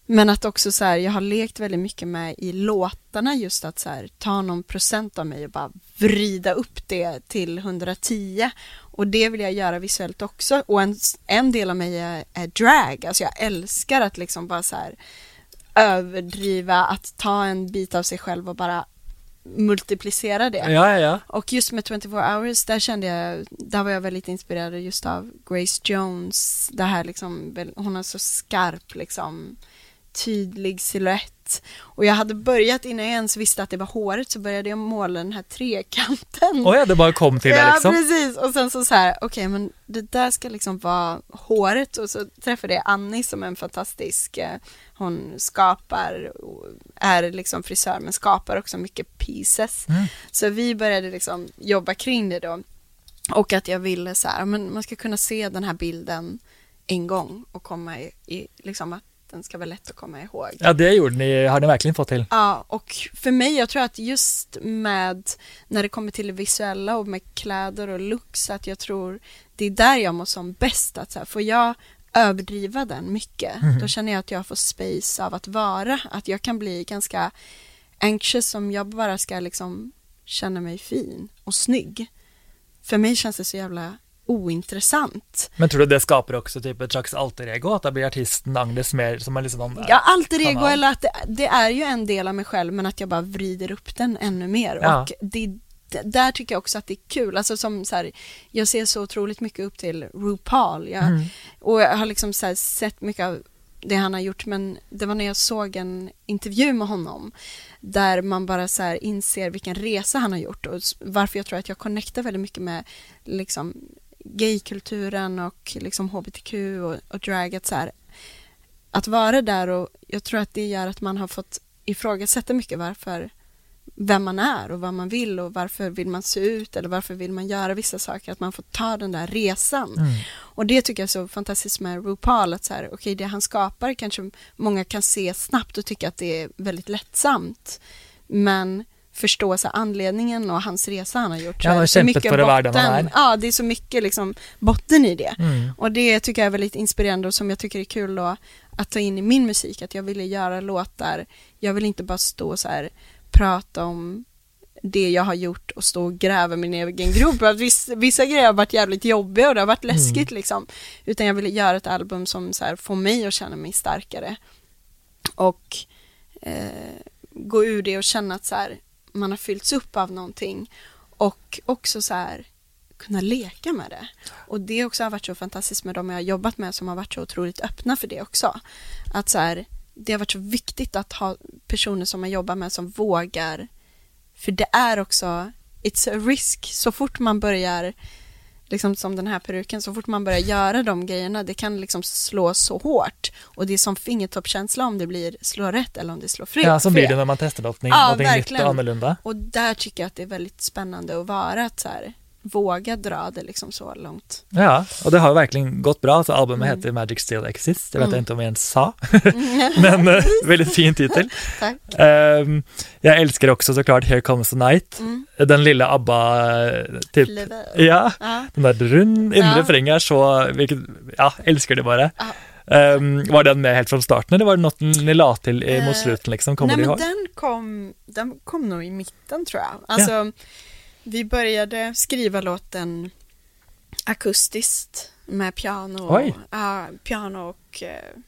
Men att också så här, jag har lekt väldigt mycket med i låtarna just att så här, ta någon procent av mig och bara vrida upp det till 110. Och det vill jag göra visuellt också. Och en, en del av mig är, är drag, alltså jag älskar att liksom bara så här överdriva, att ta en bit av sig själv och bara multiplicera det. Ja, ja, ja. Och just med 24 hours, där kände jag, där var jag väldigt inspirerad just av Grace Jones. Det här liksom, hon har så skarp liksom, tydlig silhuett. Och jag hade börjat, innan jag ens visste att det var håret, så började jag måla den här trekanten. Å ja, det bare kom til det, Ja, liksom. precis. Och sen så så här, okej, men det där ska liksom vara håret. Och så träffade jag Annie som är en fantastisk, eh, hon skapar, och är liksom frisör, men skapar också mycket pieces. Mm. Så vi började liksom jobba kring det då. Och att jag ville så här, men man ska kunna se den här bilden en gång och komma i, i liksom att den ska vara lätt att komma ihåg. Ja, det gjorde ni, har ni verkligen fått til. Ja, och för mig, jag tror att just med när det kommer till det visuella och med kläder och looks, att jag tror det är där jag mår som bäst. Att så här, får jag överdriva den mycket, Mhm. då känner jag att jag får space av att vara. Att jag kan bli ganska anxious om jag bara ska liksom känna mig fin och snygg. För mig känns det så jävla ointressant. Men tror du det skaper også typ et slags alter ego? At da blir artisten Agnes mer som en liksom Ja, alter ego kanal. eller att det, det är ju en del av mig själv men att jag bara vrider upp den ännu mer. Ja. Och det, det, där tycker jag också att det är kul. Alltså som så här, jag ser så otroligt mycket upp till RuPaul. Jag, Mm. Och jag har liksom så här sett mycket av det han har gjort men det var när jag såg en intervju med honom där man bara så här inser vilken resa han har gjort och varför jag tror att jag connectar väldigt mycket med liksom gaykulturen och liksom hbtq och, och drag att så här, att vara där och jag tror att det gör att man har fått ifrågasätta mycket varför vem man är och vad man vill och varför vill man se ut eller varför vill man göra vissa saker, att man får ta den där resan. Mm. Och det tycker jag är så fantastiskt med RuPaul, att så här, okay, det han skapar kanske många kan se snabbt och tycka att det är väldigt lättsamt. Men förstå så anledningen och hans resa han har gjort. Ja, har kämpat för det han är. Ja, det är så mycket liksom botten i det. Mm. Och det tycker jag är väldigt inspirerande och som jag tycker är kul då, att ta in i min musik, att jag ville göra låtar, jag vill inte bara stå så här prata om det jag har gjort och stå och gräva min egen grop. Att vissa, vissa grejer har varit jävligt jobbiga och det har varit mm. läskigt mm. liksom. Utan jag ville göra ett album som så här, får mig att känna mig starkare. Och eh, gå ur det och känna att så här, man har fyllts upp av någonting. Och också så här, kunna leka med det. Och det också har varit så fantastiskt med de jag har jobbat med som har varit så otroligt öppna för det också. Att så här, det har varit så viktigt att ha personer som man jobbar med som vågar. För det är också, it's a risk. Så fort man börjar, liksom som den här peruken, så fort man börjar göra de grejerna, det kan liksom slå så hårt. Och det är som fingertoppkänsla om det blir slå rätt eller om det slår fel. Ja, så blir det när man testar något, ja, något nytt och annorlunda. Och där tycker jag att det är väldigt spännande att vara att så här, våga dra det liksom så långt. Ja, och det har verkligen gått bra. Så albumet mm. heter Magic Still Exists. Det vet mm. jag inte om jag ens sa, men uh, väldigt fin titel. Tack. Um, jag älskar också såklart Here Comes the Night. Mm. Den lilla ABBA, typ. Ja, ja, den där rund inre ja. refrängen så, vilket, ja, älskar det bara. Um, var den med helt från starten eller var det något ni la till mot slutet liksom? Kommer nej men den kom, den kom nog i mitten tror jag. Alltså, ja vi började skriva låten akustiskt med piano, Oj. Uh, piano och uh,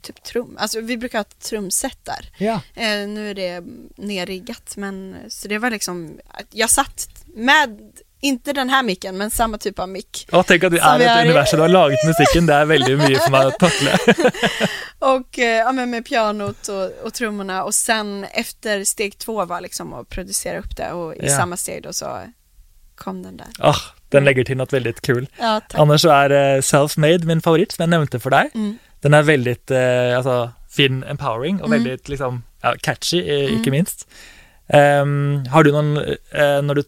typ trum. Alltså vi brukar ha ett trumset där. Ja. Uh, nu är det nerriggat men så det var liksom, jag satt med inte den här micken, men samma typ av mick. Ja, tänk att det är ett universum, du har lagat musiken, det är väldigt mycket som har tackla. och eh, ja, men med pianot och, och trummorna och sen efter steg två var liksom att producera upp det och i ja. samma steg då så kom den där. Oh, den lägger till något väldigt kul. Ja, Annars så är uh, Self-Made min favorit som jag nämnde för dig. Mm. Den är väldigt uh, alltså, fin, empowering och mm. väldigt liksom, ja, catchy, mm. icke minst. Um, har du någon, uh, när du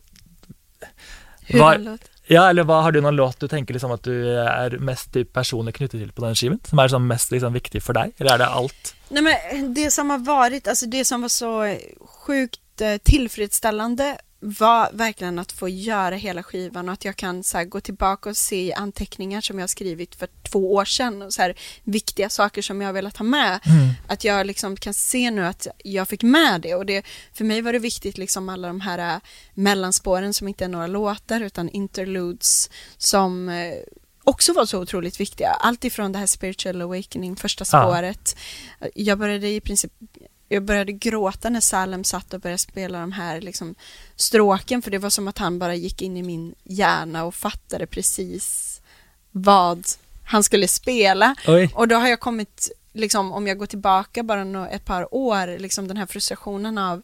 hur var? Ja, eller vad, har du någon låt du tänker liksom att du är mest typ personligt knuten till på den skivan? Som är liksom mest liksom viktig för dig? Eller är det allt? Nej men det som har varit, alltså det som var så sjukt eh, tillfredsställande var verkligen att få göra hela skivan och att jag kan så gå tillbaka och se anteckningar som jag skrivit för två år sedan och så här, viktiga saker som jag har velat ha med. Mm. Att jag liksom kan se nu att jag fick med det och det, för mig var det viktigt liksom alla de här äh, mellanspåren som inte är några låtar utan interludes som äh, också var så otroligt viktiga. Allt ifrån det här spiritual awakening, första spåret. Ja. Jag började i princip jag började gråta när Salem satt och började spela de här liksom, stråken för det var som att han bara gick in i min hjärna och fattade precis vad han skulle spela. Oj. Och då har jag kommit, liksom, om jag går tillbaka bara ett par år, liksom den här frustrationen av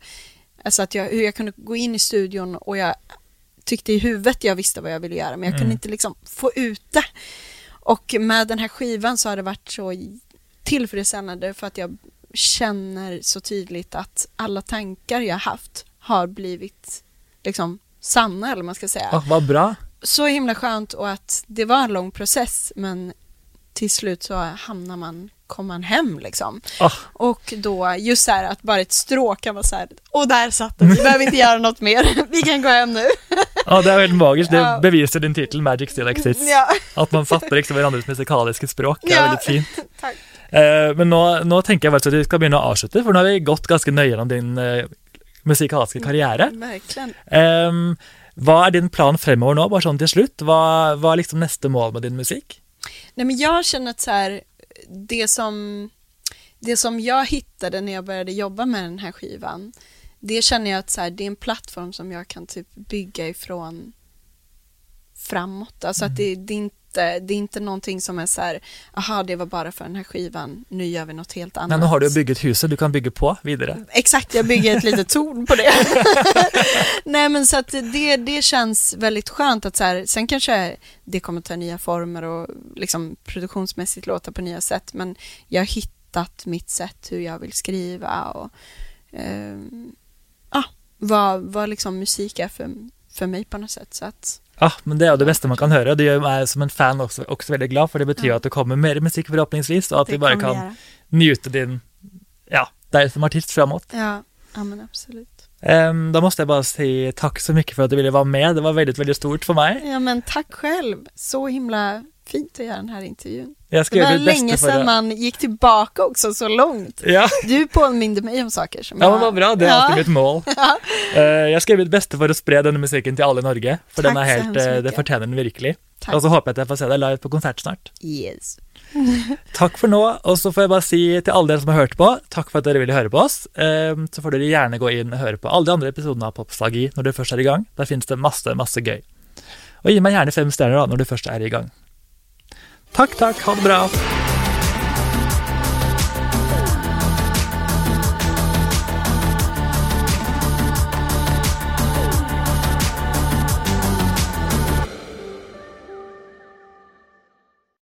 alltså att jag, hur jag kunde gå in i studion och jag tyckte i huvudet jag visste vad jag ville göra men jag mm. kunde inte liksom få ut det. Och med den här skivan så har det varit så tillfredsställande för att jag känner så tydligt att alla tankar jag haft har blivit liksom sanna eller man ska säga. Oh, vad bra. Så himla skönt och att det var en lång process men till slut så hamnar man, kommer man hem liksom. Oh. Och då just så här att bara ett stråk kan vara så här, och där satt den, vi behöver inte göra något mer, vi kan gå hem nu. Ja, det är väldigt magiskt, det ja. bevisar din titel Magic Still Exists. Ja. Att man fattar liksom varandras musikaliska språk, det är ja. väldigt fint. Tack. Eh, men nå, nå, tenker jeg vel at vi skal begynne å avslutte, for nå har vi gått ganske nøye gjennom din uh, musikalske karriere. Um, hva er din plan fremover nå, bare sånn til slutt? Hva, hva är liksom nästa mål med din musik? Nej, men jag känner att så här, det som, det som jag hittade när jag började jobba med den här skivan, det känner jag att så här, det är en plattform som jag kan typ bygga ifrån framåt. Alltså mm. att det, det, inte, det är inte någonting som är så här, aha det var bara för den här skivan, nu gör vi något helt annat. Men nu har du byggt huset du kan bygga på vidare. Exakt, jag bygger ett litet torn på det. Nej men så att det, det känns väldigt skönt att så här, sen kanske det kommer ta nya former och liksom produktionsmässigt låta på nya sätt, men jag har hittat mitt sätt hur jag vill skriva och eh, ah, vad, vad liksom musik är för, för mig på något sätt. Så att, Ja, men det är det bästa man kan höra. Det gör mig som en fan också, också väldigt glad, för det betyder Ja. att det kommer mer musik förhoppningsvis och att vi bara kan göra. njuta din, ja, dig som artist framåt. Ja, ja men absolut. Um, då måste jag bara säga tack så mycket för att du ville vara med. Det var väldigt, väldigt stort för mig. Ja men tack själv, så himla fint att göra den här intervjun. Jag ska Det var bästa länge sedan det. man gick tillbaka också så långt. Ja, Du påminde mig om saker som ja jag... men vad bra. Det är Ja. alltid mitt mål. Ja. Eh, jag ska göra mitt bästa för att sprida denna musiken till alla i Norge, för Tack den är helt, eh, det förtjänar den verkligen. Tack. Och så hoppas jag att jag får se dig live på konsert snart. Yes. Takk for nå, og så får jeg bare si til alle dere som har hørt på, takk for at dere ville høre på oss. Ehm, så får dere gjerne gå inn og høre på alle de andre episodene av Popstagi når dere først er i gang. Der finnes det masse, masse gøy. Og gi meg gjerne fem stjerner da, når du først er i gang. Takk, takk, ha det bra.